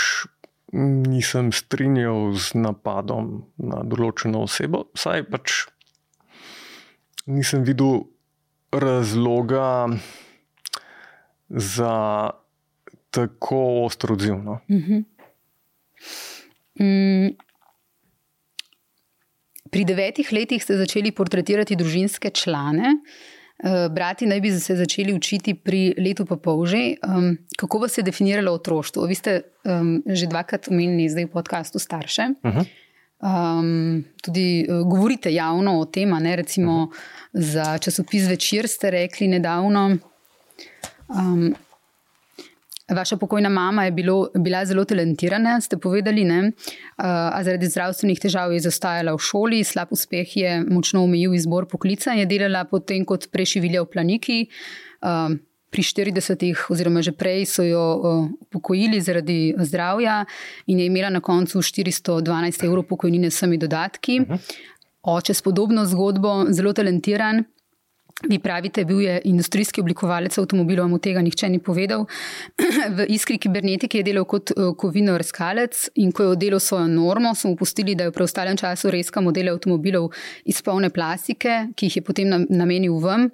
nisem strinjal z napadom na določeno osebo, saj pač nisem videl razloga za tako ostro odziv. No. Mhm. Mm. Pri devetih letih ste začeli portretirati družinske člane. Eh, brati naj bi se začeli učiti pri letu pa pol že. Um, kako vas je definiralo otroštvo? Vi ste um, že dvakrat omenili zdaj v podkastu starše. Uh -huh. um, tudi uh, govorite javno o tem, ne recimo uh -huh. za časopis Večer ste rekli nedavno. Um, Vaša pokojna mama je bilo, bila zelo talentirana, ste povedali, ne? a zaradi zdravstvenih težav je zastajala v šoli, slab uspeh je močno omejil izbor poklica in je delala potem kot prešivilja v planiki. Pri 40-ih, oziroma že prej, so jo upokojili zaradi zdravja in je imela na koncu 412 evrov pokojnine s vsemi dodatki. Mhm. Oče s podobno zgodbo, zelo talentiran. Vi pravite, bil je industrijski oblikovalec avtomobilov, mu tega nihče ni povedal. v iskri kibernetike je delal kot eh, kovino razkalec in ko je oddelal svojo normo, smo upustili, da je v preostalem času reska modele avtomobilov iz polne plastike, ki jih je potem namenil vam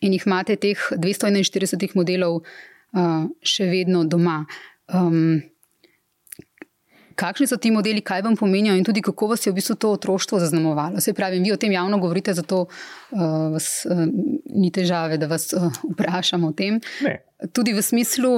in jih imate teh 241 modelov uh, še vedno doma. Um, kakšni so ti modeli, kaj vam pomenijo in tudi kako vas je v bistvu to otroštvo zaznamovalo. Se pravi, vi o tem javno govorite, zato uh, vas, uh, ni težave, da vas uh, vprašamo o tem. Ne. Tudi v smislu,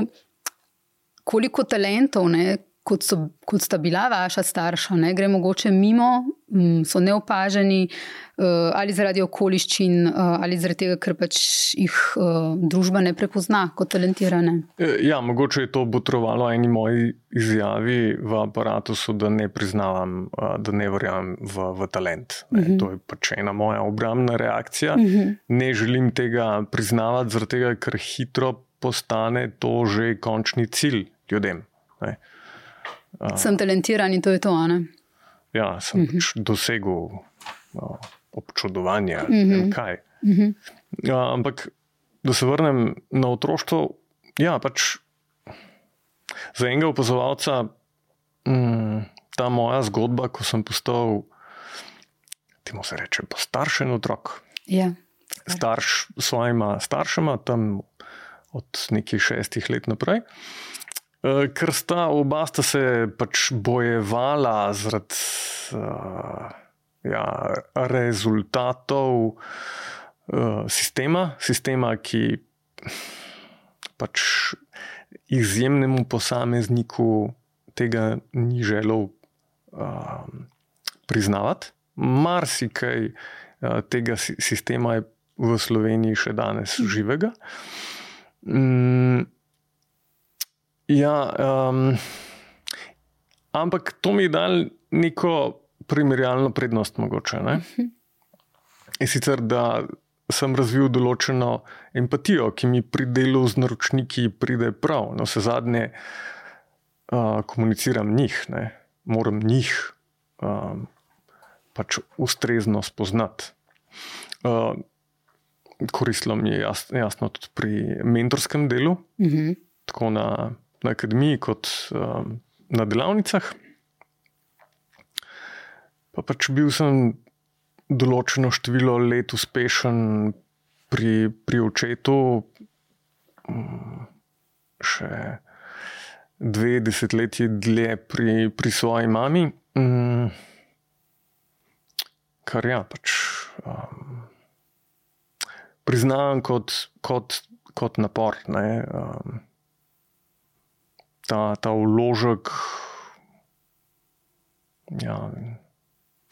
koliko talentov, ne, kot, so, kot sta bila vaša starša, ne, gre mogoče mimo, m, so neopaženi uh, ali zaradi okoliščin, uh, ali zaradi tega, ker pač jih uh, družba ne prepozna kot talentirane. Ja, mogoče je to botrovalo eni moji izjavi v aparatu, da ne priznavam, da ne verjamem v, v talent. Ne, uh mhm. -huh. To je pač ena moja obrambna reakcija. Uh mhm. -huh. Ne želim tega priznavati, zaradi tega, ker hitro postane to že končni cilj ljudem. Ne. Sem talentiran in to je to. Ne? Ja, sem uh mhm. -huh. pač dosegel no, občudovanje. Uh -huh. uh -huh. ja, ampak, da se vrnem na otroštvo, ja, pač za enega opazovalca mm, ta moja zgodba, ko sem postal, temu se reče, postaršen otrok. Ja. Starš svojima staršema, tam od nekih šestih let naprej. Uh, ker sta oba sta se pač bojevala zaradi uh, ja, rezultatov uh, sistema, sistema, ki pač izjemnemu posamezniku tega ni želel uh, priznavati. Marsikaj uh, tega sistema je v Sloveniji še danes živega. Mm, Ja, um, ampak to mi je dal neko primerjalno prednost, mogoče. In sicer, da sem razvil določeno empatijo, ki mi pri delu z naročniki pride prav. No, vse zadnje uh, komuniciram njih, ne? moram njih um, pač ustrezno spoznati. Uh, koristilo mi je jasno, jasno tudi pri mentorskem delu, uh mhm. -huh. tako na na akademiji kot um, na delavnicah. Pa pač bil sem določeno število let uspešen pri, pri očetu, um, še dve desetletji dlje pri, pri svoji mami. Mm, kar ja, pač um, priznavam kot, kot, kot napor. Um, ta, ta vložek ja,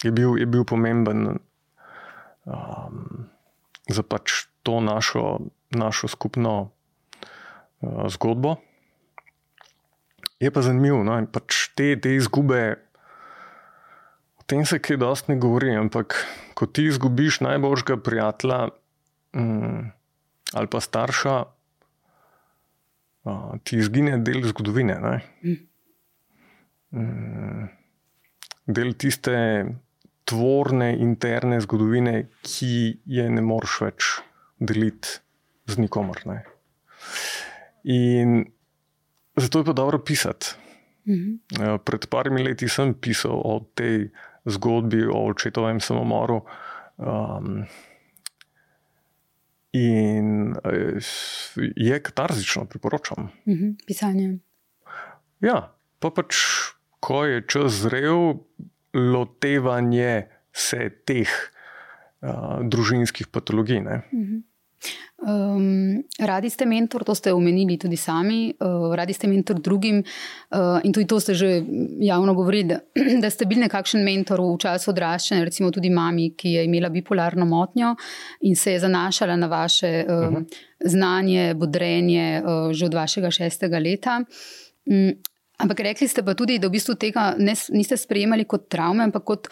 je, bil, je bil pomemben um, za pač to našo, našo skupno uh, zgodbo. Je pa zanimivo, no, pač te, te izgube, o tem se kaj dosti ne govori, ampak ko ti izgubiš najboljšega prijatelja um, ali pa starša, uh, ti izgine del zgodovine. Um, del tiste tvorne interne zgodovine, ki je ne moreš več deliti z nikomer. Ne? In zato je pa dobro pisati. Mhm. Pred parimi leti sem pisal o tej zgodbi, o očetovem samomoru. Um, in je katarzično, priporočam. Mhm, pisanje. Ja, pa pač, ko je čas zrel, lotevanje se teh uh, družinskih patologij. Um, radi ste mentor, to ste omenili tudi sami, uh, radi ste mentor drugim, uh, in tudi to ste že javno govorili, da, da ste bili nekakšen mentor v času odraščanja, recimo tudi mami, ki je imela bipolarno motnjo in se je zanašala na vaše uh, uh -huh. znanje, bodrenje uh, že od vašega šestega leta. Um, Ampak rekli ste pa tudi, da v bistvu tega ne, niste sprejemali kot travme, ampak kot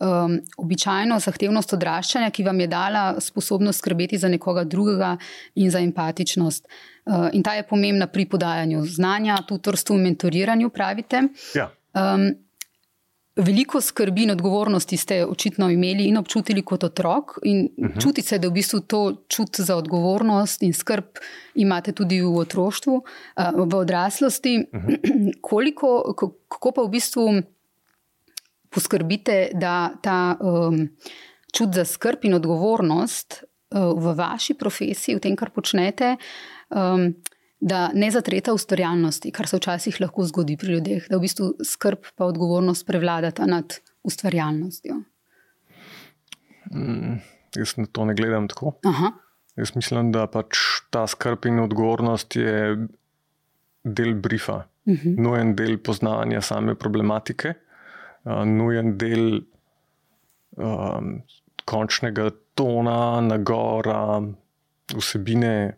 um, običajno zahtevnost odraščanja, ki vam je dala sposobnost skrbeti za nekoga drugega in za empatičnost. Uh, in ta je pomembna pri podajanju znanja, tutorstvu, mentoriranju, pravite. Ja. Um, veliko skrbi in odgovornosti ste očitno imeli in občutili kot otrok, in uh mhm. -huh. čuti se, da v bistvu to čut za odgovornost in skrb imate tudi v otroštvu, v odraslosti. Uh mhm. -huh. Koliko, kako pa v bistvu poskrbite, da ta um, čut za skrb in odgovornost uh, v vaši profesiji, v tem, kar počnete, um, da ne zatreta ustvarjalnosti, kar se včasih lahko zgodi pri ljudeh, da v bistvu skrb in odgovornost prevladata nad ustvarjalnostjo. Mm, jaz na to ne gledam tako. Aha. Jaz mislim, da pač ta skrb in odgovornost je del briefa, uh mhm. -huh. nujen del poznavanja same problematike, uh, nujen del um, končnega tona, nagora, vsebine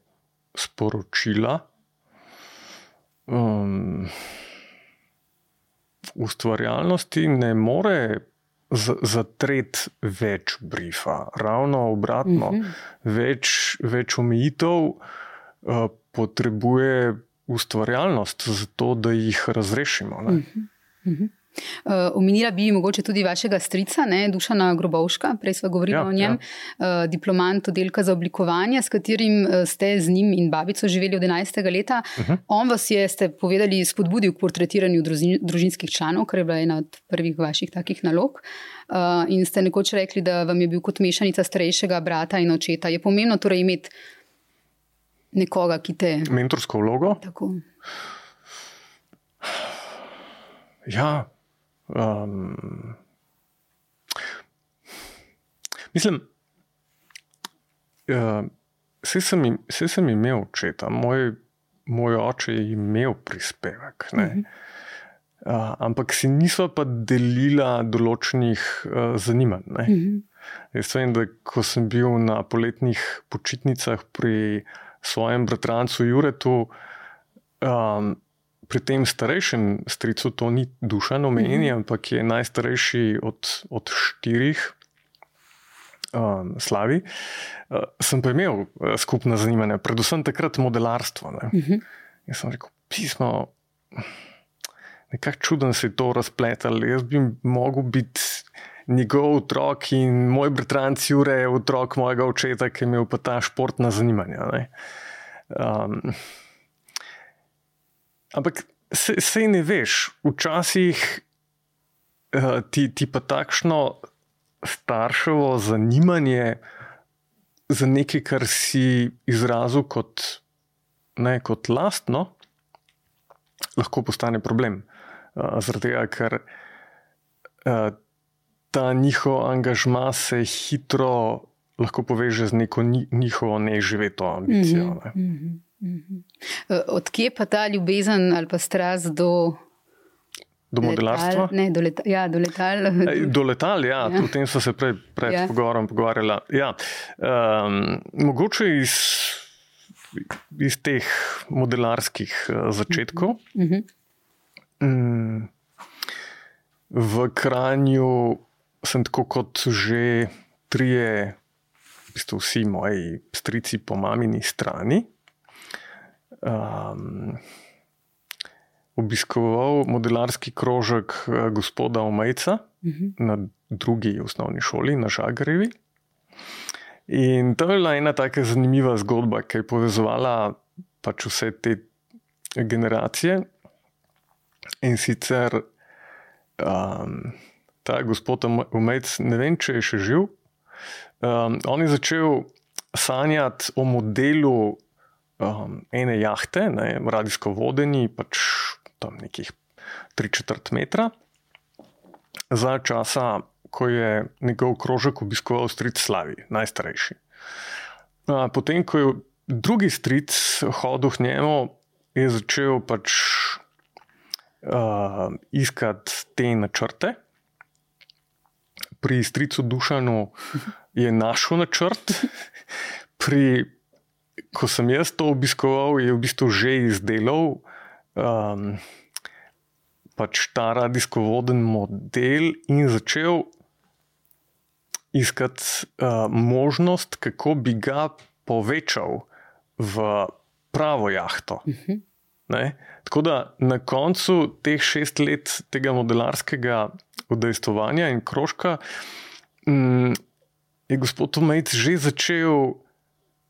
sporočila um, ustvarjalnosti ne more zatreti več briefa, ravno obratno, uh mhm. -huh. več, več omejitev uh, potrebuje ustvarjalnost, zato da jih razrešimo. Uh -huh. Uh -huh. Uh, omenila bi mogoče tudi vašega strica, ne, Dušana Grobovška, prej smo govorili ja, o njem, ja. uh, diplomant oddelka za oblikovanje, s katerim uh, ste z njim in babico živeli od 11. leta. Uh mhm. -huh. On vas je, ste povedali, spodbudil k portretiranju družin, družinskih članov, kar je bila ena od prvih vaših takih nalog. Uh, in ste nekoč rekli, da vam je bil kot mešanica starejšega brata in očeta. Je pomembno torej imeti nekoga, ki te. Mentorsko vlogo. Tako. Ja, Um, mislim, uh, vse, sem, vse sem imel očeta, moj, moj oče je imel prispevek. Uh -huh. uh, ampak si nismo pa delila določenih uh, zanimanj. Uh mhm. -huh. Jaz vem, da ko sem bil na poletnih počitnicah pri svojem bratrancu Juretu. Um, pri tem starejšem stricu to ni dušano omenjeno, mm -hmm. ampak je najstarejši od, od štirih. Um, slavi, uh, sem pa imel uh, skupna zanimanja, predvsem takrat modelarstvo. Uh mhm. -huh. Jaz sem rekel, pismo, nekako čudno se je to razpletalo. Jaz bi mogel biti njegov otrok in moj bratranc Jure je otrok mojega očeta, ki je imel pa ta športna zanimanja. Um, Ampak se, se ne veš, včasih uh, ti, ti pa takšno starševo zanimanje za nekaj, kar si izrazil kot, ne, kot lastno, lahko postane problem. Uh, Zaradi tega, ker uh, ta njihov angažma se hitro lahko poveže z neko njihovo neživeto ambicijo. Ne. Mm -hmm, mm -hmm. Odkje pa ta ljubezen ali pa strast do. Do modelarstva? Ne, do, leta, ja, do letal. Do letal, ja, ja. o tem smo se prej pred ja. pogovorom pogovarjali. Ja. Um, mogoče iz, iz teh modelarskih uh, začetkov. Uh -huh. um, v Kranju sem tako kot že trije, v bistvu vsi moji strici po mamini strani. Um, obiskoval modelarski krožek eh, gospoda Omejca uh mhm. -huh. na drugi osnovni šoli, na Žagrevi. In to je bila ena tako zanimiva zgodba, ki je povezovala pač vse te generacije. In sicer um, ta gospod Omejc, ne vem, če je še živ. Um, on je začel sanjati o modelu um, ene jahte, ne, radijsko vodeni, pač tam nekih 3-4 metra, za časa, ko je njegov krožek obiskoval stric Slavi, najstarejši. Potem, ko je drugi stric hodil k njemu, je začel pač uh, iskati te načrte. Pri stricu Dušanu je našel načrt, pri, ko sem jaz to obiskoval, je v bistvu že izdelal um, pač ta radijsko voden model in začel iskati uh, možnost, kako bi ga povečal v pravo jahto. Uh mhm. -huh. Tako da na koncu teh šest let tega modelarskega udejstvovanja in krožka um, je gospod Omejc že začel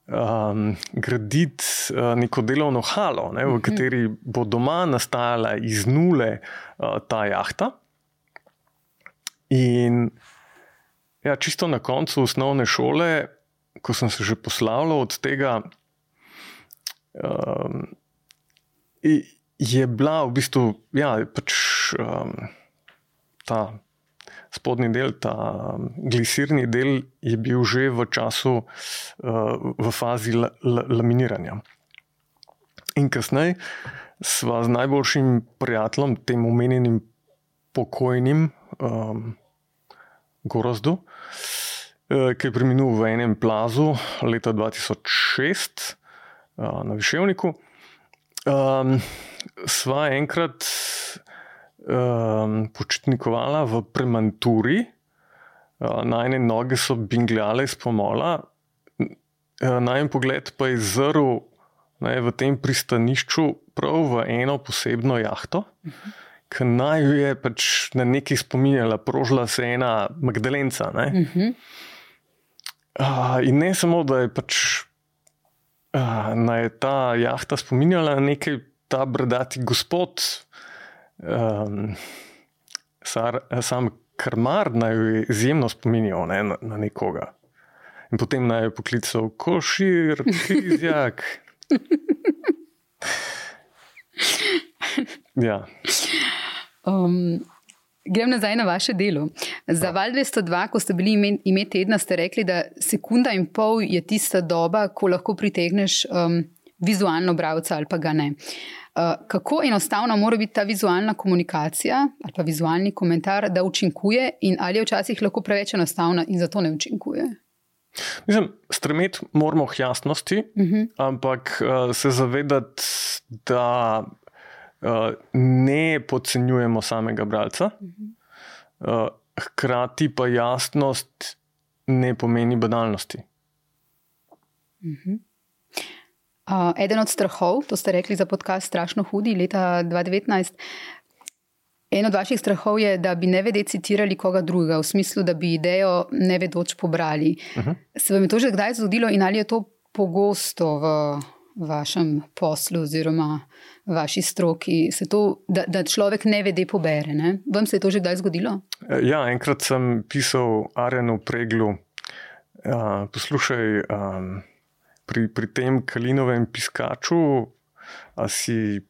um, graditi uh, neko delovno halo, ne, v mhm. kateri bo doma nastajala iz nule uh, ta jahta. In ja, čisto na koncu osnovne šole, ko sem se že poslavljal od tega, um, je bila v bistvu ja, pač, um, ta spodnji del, ta um, glisirni del, je bil že v času, uh, v fazi laminiranja. In kasneje sva z najboljšim prijateljem, tem omenjenim pokojnim um, Gorozdu, uh, ki je preminil v enem plazu leta 2006 uh, na Viševniku, um, sva enkrat um, počitnikovala v Premanturi, uh, najne noge so bingljale iz pomola, uh, najem pogled pa je zrl ne, v tem pristanišču prav v eno posebno jahto. Uh -huh. Ker naj je pač na neki spominjala, prožila se ena Magdalenca. Ne? Uh -huh. uh, in ne samo, da je pač uh, je ta jahta spominjala na nekaj, ta brdati gospod, um, sar, sam krmar naj jo izjemno spominjal ne, na, na nekoga. In potem naj jo poklical košir, krizjak. ja. Um, grem nazaj na vaše delo. Za Val 202, ko ste bili ime, ime tedna, ste rekli, da sekunda in pol je tista doba, ko lahko pritegneš um, vizualno bralca ali pa ga ne. Uh, kako enostavna mora biti ta vizualna komunikacija ali pa vizualni komentar, da učinkuje, in ali je včasih lahko preveč enostavna in zato ne učinkuje. Mislim, stremeti moramo k jasnosti, uh mhm. -huh. ampak uh, se zavedati, da uh, ne podcenjujemo samega bralca, uh -huh. uh, hkrati pa jasnost ne pomeni banalnosti. Uh mhm. -huh. Uh, eden od strahov, to ste rekli za podcast Strašno hudi leta 2019. En od vaših strahov je, da bi ne vede citirali koga drugega, v smislu, da bi idejo ne vedoč pobrali. Uh -huh. Se vam je to že kdaj zgodilo in ali je to pogosto v vašem poslu oziroma vaši stroki, to, da, da človek ne vede pobere? Ne? Vam se je to že kdaj zgodilo? Ja, enkrat sem pisal Arjanu Preglu, uh, poslušaj. Um, pri, pri tem Kalinovem piskaču, a si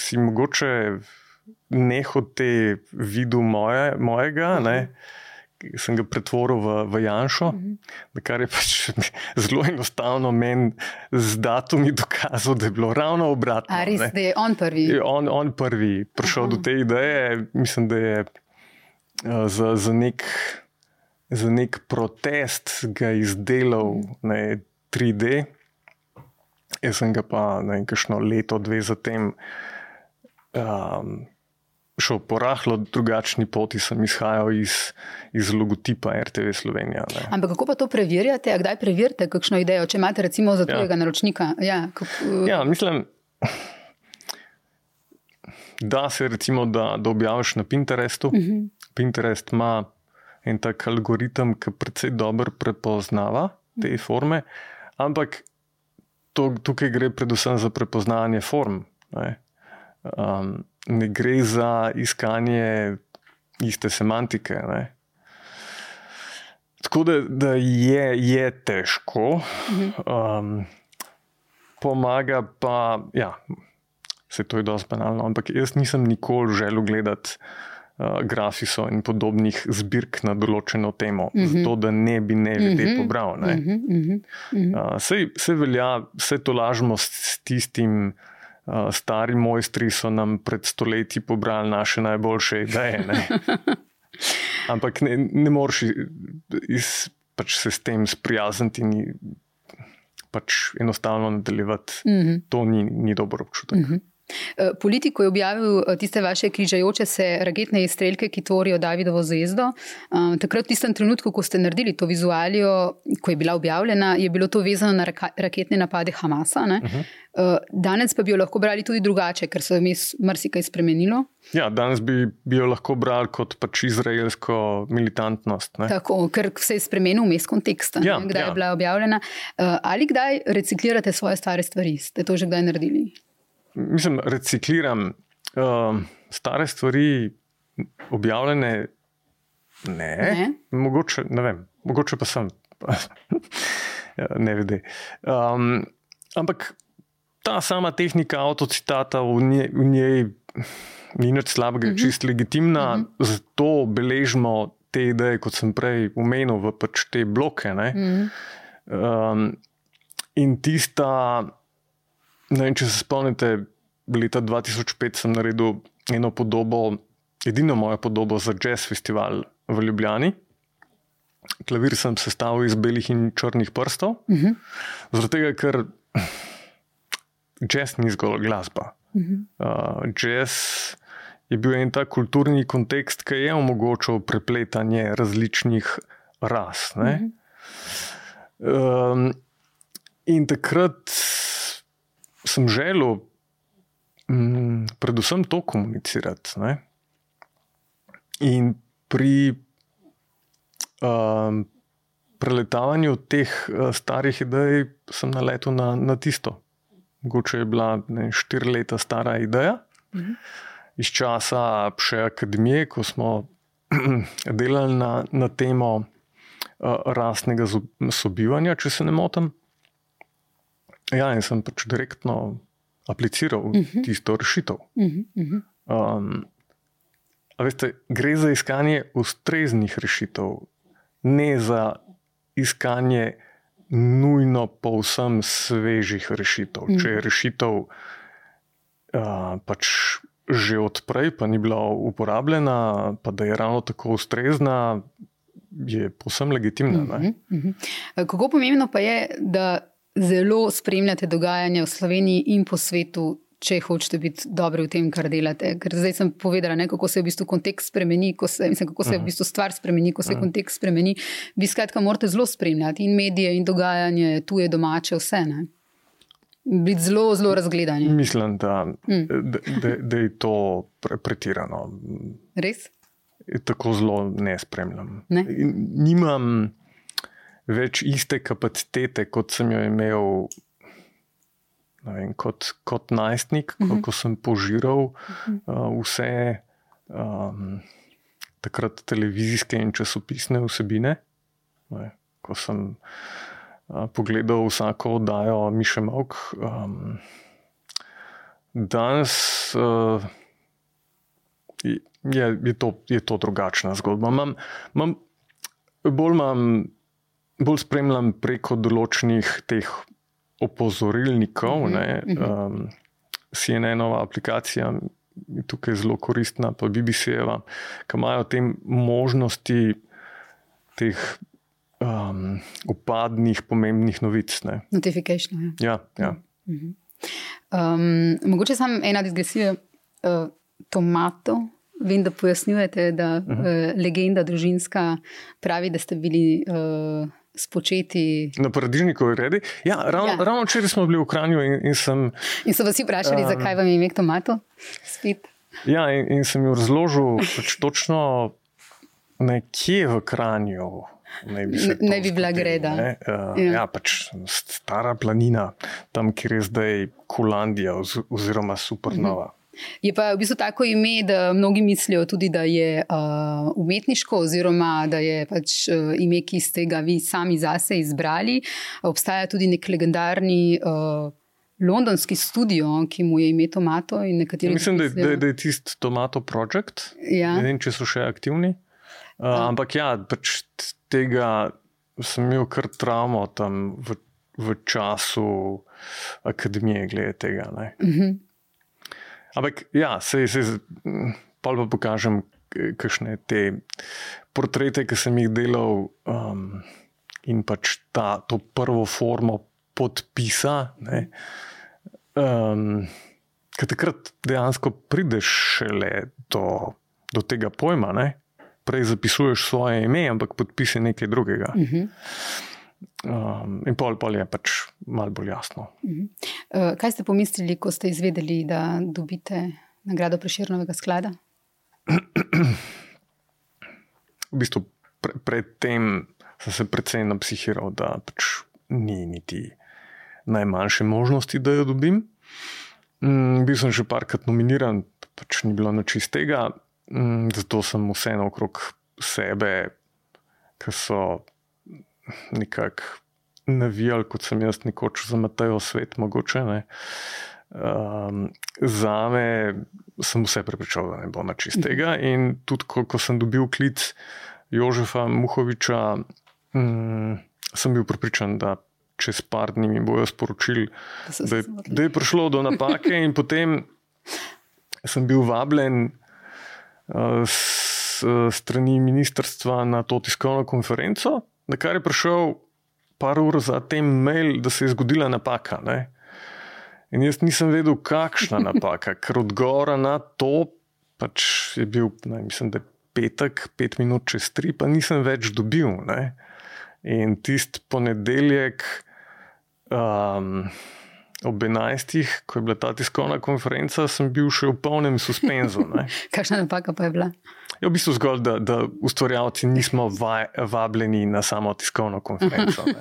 si mogoče nehote videl moje, mojega, ne, sem ga pretvoril v, v Janšo, kar je pač zelo enostavno meni z datumi dokazal, da je bilo ravno obratno. A res, ne. da je on prvi. Je On, on prvi prišel Aha. do te ideje, mislim, da je uh, za, za, nek, za nek protest ga izdelal ne, 3D. Jaz sem ga pa ne vem, kakšno leto, dve zatem um, šel po rahlo drugačni poti, sem izhajal iz, iz logotipa RTV Slovenija. Ne. Ampak kako pa to preverjate? A kdaj preverite kakšno idejo, če imate recimo za Ja. tujega naročnika? Ja, kako, Ja, mislim, da se recimo, da, da objaviš na Pinterestu. Uh -huh. Pinterest ima en tak algoritem, ki precej dobro prepoznava te forme, ampak to, tukaj gre predvsem za prepoznavanje form. Ne, um, ne gre za iskanje iste semantike. Ne. Tako da, da je, je težko. Um, pomaga pa, ja, se to je dosti banalno, ampak jaz nisem nikoli želel gledati uh, grafiso in podobnih zbirk na določeno temo, mm -hmm. zato da ne bi ne ljudje mm -hmm. pobral. Ne. Mhm, mhm, mhm. Uh, sej, sej velja, vse to lažemo s, s tistim. Uh, stari mojstri so nam pred stoletji pobrali naše najboljše ideje. Ne? Ampak ne, ne moreš iz, pač se s tem sprijazniti in pač enostavno nadaljevati. Mm -hmm. To ni, ni dober občutek. Mm -hmm. Eh, Politiko je objavil eh, tiste vaše križajoče se raketne izstrelke, ki tvorijo Davidovo zvezdo. Eh, Takrat, v tistem trenutku, ko ste naredili to vizualijo, ko je bila objavljena, je bilo to vezano na raka- raketne napade Hamasa. Uh -huh. Danes pa bi jo lahko brali tudi drugače, ker se je vmes marsikaj spremenilo. Ja, danes bi, bi jo lahko brali kot pač izraelsko militantnost. Ne? Tako, ker se je spremenil vmes kontekst, Ja, ne, kdaj ja. je bila objavljena. Ali kdaj reciklirate svoje stare stvari? Ste to že kdaj naredili? Mislim, recikliram uh, stare stvari, objavljene. Ne, Ne? Mogoče, ne vem, mogoče pa sem. Ne vede. Um, ampak ta sama tehnika avtocitata v njej, v njej ni nič slabega, uh -huh. čist legitimna, uh -huh. zato beležimo te ideje, kot sem prej omenil, v pač te bloke. Ne? Uh -huh. Um, in tista, ne vem, če se spomnite, leta 2005 sem naredil eno podobo, edino mojo podobo za jazz festival v Ljubljani. Klavir sem sestavil iz belih in črnih prstov, uh -huh. zaradi tega, ker jazz ni zgolj glasba. Uh -huh. uh, jazz je bil en ta kulturni kontekst, ki je omogočal prepletanje različnih ras. Uh -huh. um, in takrat sem želel mm, predvsem to komunicirati. Ne? In pri um, preletavanju teh uh, starih idej sem naletel na, na tisto. Mogoče je bila ne, štiri leta stara ideja, Mhm. iz časa še akademije, ko smo delali na, na temo uh, rasnega sobivanja, če se ne motim. Ja, in sem pač direktno apliciral uh -huh. tisto rešitev. Uh -huh. Uh -huh. Um, veste, gre za iskanje ustreznih rešitev, ne za iskanje nujno povsem svežih rešitev. Mm. Če je rešitev uh, pač že odprej, pa ni bila uporabljena, pa da je ravno tako ustrezna, je povsem legitimna. Mm -hmm. Uh -huh. Kako pomembno pa je, da zelo spremljate dogajanje v Sloveniji in po svetu, če hočete biti dobri v tem, kar delate. Ker zdaj sem povedala, ne, kako se v bistvu kontekst spremeni, se, mislim, kako se v bistvu stvar spremeni, ko se kontekst spremeni. Vi skratka morate zelo spremljati in medije, in dogajanje, tuje, domače, vse. Ne. Biti zelo, zelo razgledani. Mislim, da, mm. da, da, je to pre, pretirano. Res? Tako zelo ne spremljam. Ne? Nimam več iste kapacitete, kot sem jo imel vem, kot, kot najstnik, uh -huh. ko sem požiral uh -huh. uh, vse um, takrat televizijske in časopisne vsebine. Ne, ko sem uh, pogledal vsako oddajo Miše Mok. Um, danes uh, je, je, to, je to drugačna zgodba. Mam, mam, bolj, mam, bolj spremljam preko določenih teh opozorilnikov. Mm -hmm. um, CNN-ova aplikacija je tukaj zelo koristna, pa BBC-eva, ki imajo te možnosti teh um, upadnih, pomembnih novic. Notifikacije. Ja, ja. Mm -hmm. um, mogoče samo ena digresija, uh, tomato. Vem, da pojasnjujete, da uh -huh. uh, legenda družinska pravi, da ste bili. Uh, spočeti. Na paradižnikovi redi. Ja, ravno, ja. ravno včeraj smo bili v Kranju in, in sem. In so vas vprašali, um, zakaj vam je ime tomato? Spet. Ja, in, in sem jim razložil, pač točno nekje v Kranju. Ne bi, ne bi bila greda. Uh, ja. ja, pač stara planina, tam, kjer je zdaj Kulandija oziroma Supernova. Mhm. Je pa v bistvu tako ime, da mnogi mislijo tudi, da je uh, umetniško, oziroma da je pač uh, ime, ki ste ga vi sami zase izbrali. Obstaja tudi nek legendarni. Uh, Londonski studio, ki mu je ime Tomato. Mislim, da, da, da je tisti Tomato Project. Ja. Ne vem, če so še aktivni. Uh, uh. Ampak ja, pač tega sem imel kar travmo tam v, v času akademije, glede tega. Uh mhm. -huh. Ampak, ja, se jaz pa pokažem, kakšne te portrete, ki sem jih delal, um, in pač ta, to prvo formo podpisa. Um, Ker takrat dejansko prideš šele do, do tega pojma, ne? prej zapisuješ svoje ime, ampak podpis je nekaj drugega. Uh -huh. Um, in pol, pol je pač malo bolj jasno. Uh, kaj ste pomislili, ko ste izvedeli, da dobite nagrado preširnega sklada? v bistvu pre, predtem sem se predvsem napsihiral, da pač ni niti najmanjše možnosti, da jo dobim. Um, bil sem že parkrat nominiran, pač ni bilo nič iz tega, um, zato sem vseeno okrog sebe, ki so nekako navijali, kot sem jaz nekoč za Matajo svet, mogoče. Ne. Um, za me sem vse prepričal, da ne bo nič iz tega. In tudi, ko, ko sem dobil klic Jožefa Muhoviča, um, sem bil prepričan, da čez par dni mi bojo sporočili, da, da je prišlo do napake, in potem sem bil vabljen uh, s strani ministrstva na to tiskovno konferenco na kar je prišel par ur za tem mail, da se je zgodila napaka. Ne? In jaz nisem vedel, kakšna napaka, ker odgovora na to pač je bil, ne, mislim, da je petek, pet minut čez tri, pa nisem več dobil. Ne? In tisti ponedeljek. Um, ob 11, ko je bila ta tiskovna konferenca, sem bil še v polnem suspenzu. Kakšna napaka pa je bila? Je v bistvu zgolj, da, da ustvarjalci nismo vaj, vabljeni na samo tiskovno konferenco. uh,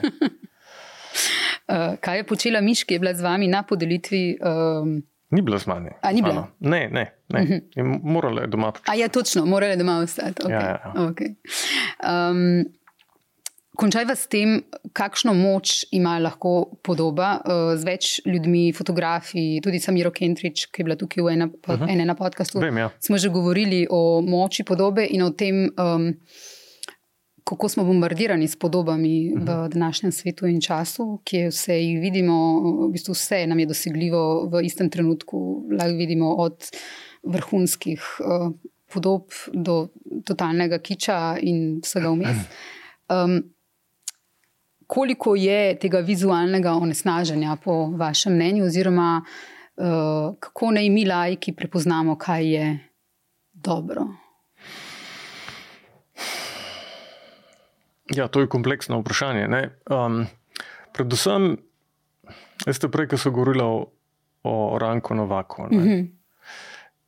kaj je počela Miš, ki je bila z vami na podelitvi? Um... Ni bila z mani. A, ni bila? Ne, ne. ne. Uh -huh. Morala je doma početi. A je ja, točno, morala je doma ostati. Okay. Ja, ja. ja. Okay. Um, Končajva s tem, kakšno moč ima lahko podoba uh, z več ljudmi, fotografi, tudi Samiro Kentrič, ki je bila tukaj v enem uh -huh. ene podkastu. Ja. Smo že govorili o moči podobe in o tem, um, kako smo bombardirani s podobami uh -huh. v današnjem svetu in času, ki vse jih vidimo, v bistvu vse nam je dosegljivo v istem trenutku. Lahko vidimo od vrhunskih uh, podob do totalnega kiča in vsega vmes. Um, koliko je tega vizualnega onesnaženja, po vašem mnenju, oziroma uh, kako naj mi, lajki, prepoznamo, kaj je dobro? Ja, to je kompleksno vprašanje. Um, predvsem, veste, prej, ko so govorili o, o Ranku Novaku. Mm -hmm.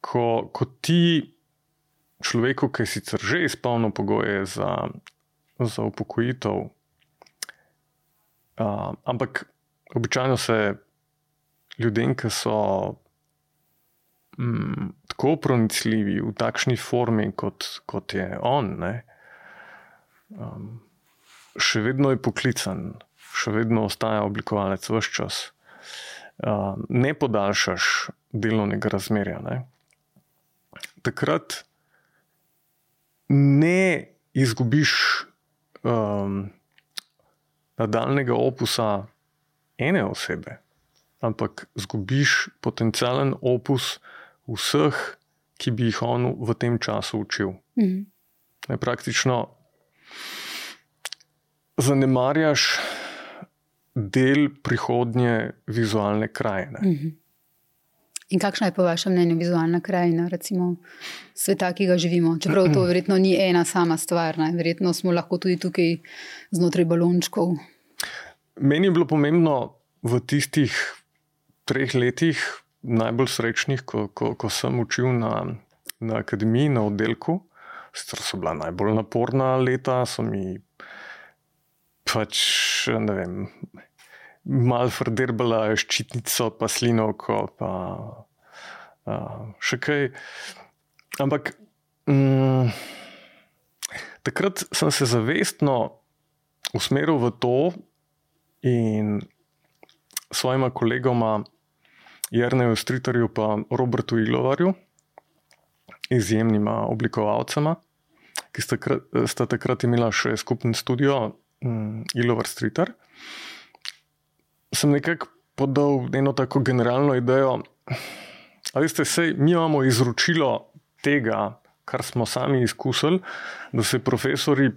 ko, ko ti človeku, ki je sicer že izpolnil pogoje za, za upokojitev, Uh, ampak običajno se ljudem, ki so mm, tako pronicljivi v takšni formi, kot, kot je on, ne, um, še vedno je poklican, še vedno ostaja oblikovalec vse čas. Uh, ne podaljšaš delovnega razmerja. Ne. Takrat ne izgubiš um, nadaljnega opusa ene osebe, ampak izgubiš potencijalen opus vseh, ki bi jih on v tem času učil. Mhm. Ne, praktično zanemarjaš del prihodnje vizualne krajine. Mhm. In kakšna je po vašem mnenju vizualna krajina, recimo sveta, ki ga živimo? Čeprav to verjetno ni ena sama stvar, ne? verjetno smo lahko tudi tukaj znotraj balončkov. Meni je bilo pomembno v tistih treh letih, najbolj srečnih, ko, ko, ko sem učil na, na akademiji, na oddelku. Sicer so bila najbolj naporna leta, so mi pač, ne vem, malo frderbala ščitnico, pa slinovko, pa uh, še kaj. Ampak um, takrat sem se zavestno usmeril v to in svojima kolegoma, Jrneju Stritarju in Robertu Ilovarju, izjemnima oblikovalcema, ki sta, sta takrat imela še skupni studio, um, Ilovar Stritar. Sem nekako podal eno tako generalno idejo. Ali ste se, mi imamo izročilo tega, kar smo sami izkusili, da se profesori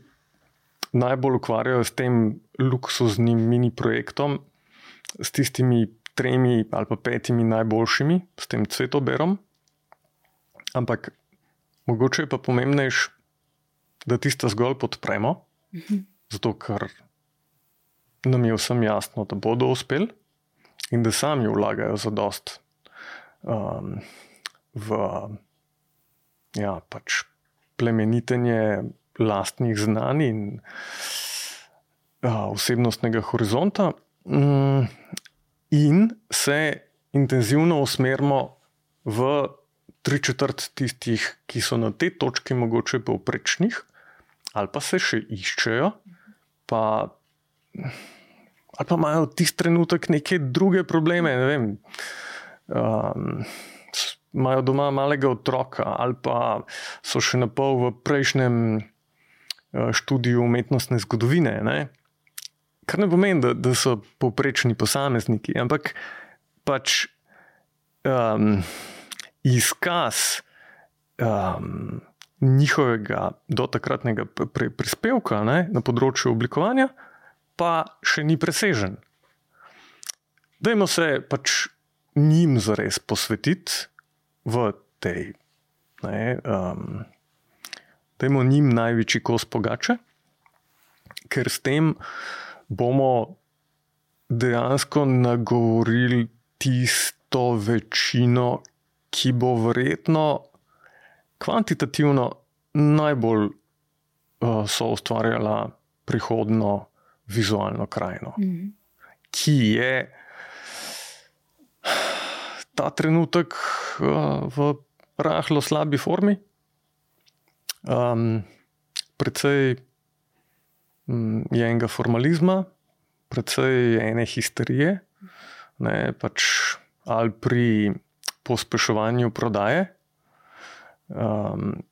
najbolj ukvarjajo s tem luksuznim mini projektom, s tistimi tremi ali pa petimi najboljšimi, s tem cvetoberom. Ampak mogoče je pa pomembnejš, da tiste zgolj podpremo. Mhm zato ker nam je vsem jasno, da bodo uspeli in da sami vlagajo za dost um, v ja, pač plemenitenje lastnih znanj in uh, osebnostnega horizonta, um, in se intenzivno usmerimo v tri četrt tistih, ki so na tej točki mogoče povprečnih, ali pa se še iščejo pa, ali pa imajo tisti trenutek neke druge probleme. Ne vem, um, imajo doma malega otroka, ali pa so še na pol v prejšnjem študiju umetnostne zgodovine. Ne? Kar ne pomeni, da, da so povprečni posamezniki, ampak pač um, izkaz. Um, njihovega dotakratnega prispevka ne, na področju oblikovanja, pa še ni presežen. Dajmo se pač njim zares posvetiti v tej. Ne, um, dajmo njim največji kos pogače, ker s tem bomo dejansko nagovorili tisto večino, ki bo verjetno kvantitativno najbolj uh, so ustvarjala prihodno vizualno krajino, mm -hmm. ki je ta trenutek uh, v rahlo slabi formi, um, predvsej um, je enega formalizma, predvsej ene histerije, ne, pač ali pri pospeševanju prodaje um,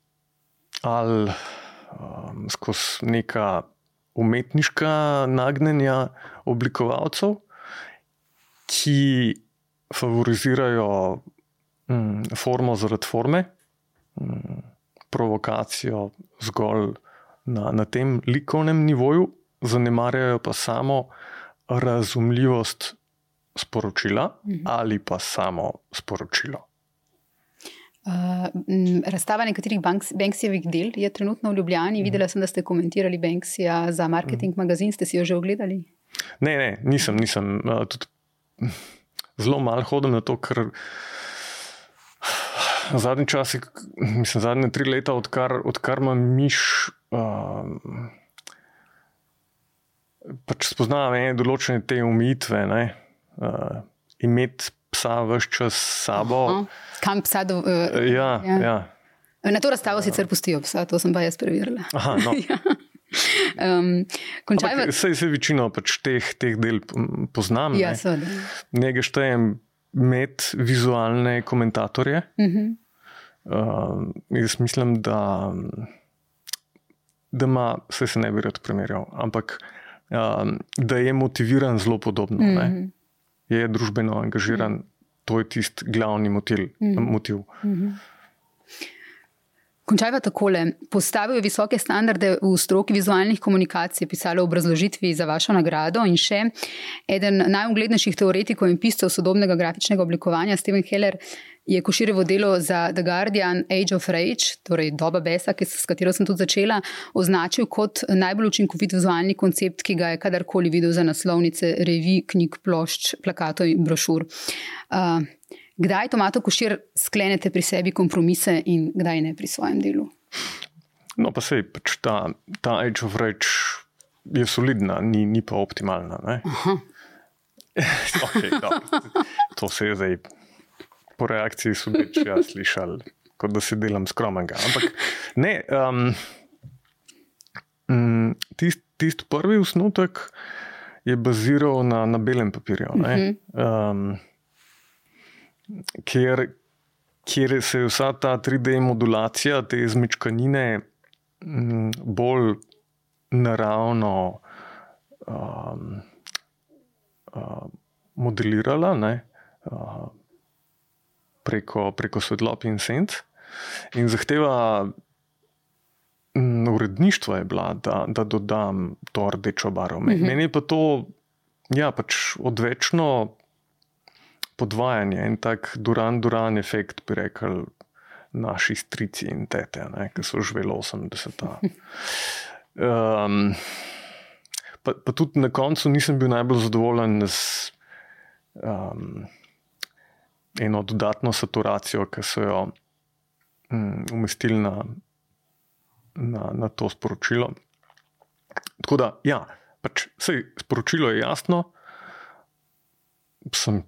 ali um, skozi neka umetniška nagnjenja oblikovalcev, ki favorizirajo um, formo zaradi forme, um, provokacijo zgolj na, na tem likovnem nivoju, zanemarjajo pa samo razumljivost sporočila mhm. ali pa samo sporočilo. Uh, razstava nekaterih Banksijevih del je trenutno v Ljubljani. Mhm. Videla sem, da ste komentirali Banksija za marketing mhm. magazin. Ste si jo že ogledali? Ne, ne nisem. nisem. Uh, zelo malo hodim na to, ker zadnji čas, mislim, zadnje tri leta, odkar, odkar imam miš. Uh, pač spoznavam ene določene te umitve, uh, imeti psa vse čas s sabo. Aha. Kam psa? Do, uh, ja, ja. Ja. Na to razstavo ja. sicer pustijo psa, to sem pa jaz preverila. Aha, no. ja. um, Vse je večino pač teh, teh del poznam. Ja, ne. Nekaj štejem imeti vizualne komentatorje. Uh -huh. uh, jaz mislim, da, da ima, vse se ne bi rad primerjal, ampak uh, da je motiviran zelo podobno. Uh -huh. Je družbeno angažiran, uh -huh. to je tisti glavni motil, uh -huh. motiv. Uh -huh. Končajva takole. Postavil je visoke standarde v stroki vizualnih komunikacij, pisalo v obrazložitvi za vašo nagrado in še eden najuglednejših teoretikov in piscev sodobnega grafičnega oblikovanja, Steven Heller, je koširevo delo za The Guardian Age of Rage, torej doba besa, s katero sem tudi začela, označil kot najbolj učinkovit vizualni koncept, ki ga je kadarkoli videl za naslovnice revij, knjig, plošč, plakatov in brošur. Uh, Kdaj tomato košir sklenete pri sebi kompromise in kdaj ne pri svojem delu? No, pa sej, pač ta, ta Age of Rage je solidna, ni, ni pa optimalna. okay, to se je zdaj po reakciji sodeč ja slišal, kot da se delam skromnega. Ampak ne, um, um, tisti tist prvi usnutek je baziral na, na belem papirju. Um, kjer, kjer se je vsa ta 3D modulacija, te izmečkanine, mm, bolj naravno um, uh, modelirala ne, uh, preko, preko svetlob in senc. In zahteva mm, uredništva je bila, da, da dodam to rdečo barvo. Mm -hmm. Meni je pa to ja, pač odvečno podvajanje in tak duran, duran efekt, bi rekel, naši strici in tete, ne, ki so živeli 80-ta. Um, pa, pa tudi na koncu nisem bil najbolj zadovoljen z um, eno dodatno saturacijo, ki so jo um, umestili na, na, na to sporočilo. Tako da, ja, pač, sej, sporočilo je jasno, sem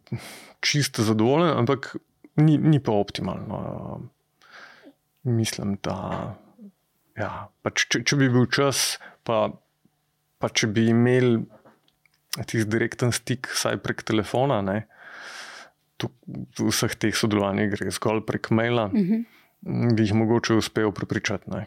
čisto zadovoljen, ampak ni, ni pa optimalno. Mislim, da ja, pač, če, če bi bil čas, pa, pa če bi imeli tisti direkten stik, vsaj prek telefona, ne, tu, vseh teh sodelovanj gre zgolj prek maila, uh mhm. -huh. bi jih mogoče uspel prepričati. Ne.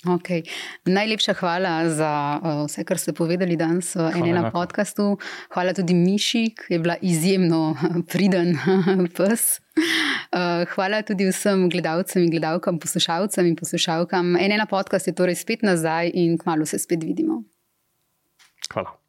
Okay. Najlepša hvala za uh, vse, kar ste povedali danes v enem podkastu. Hvala tudi Miši, ki je bila izjemno priden pes. Uh, hvala tudi vsem gledalcem in gledalkam, poslušalcem in poslušalkam. En ena podcast je torej spet nazaj in kmalo se spet vidimo. Hvala.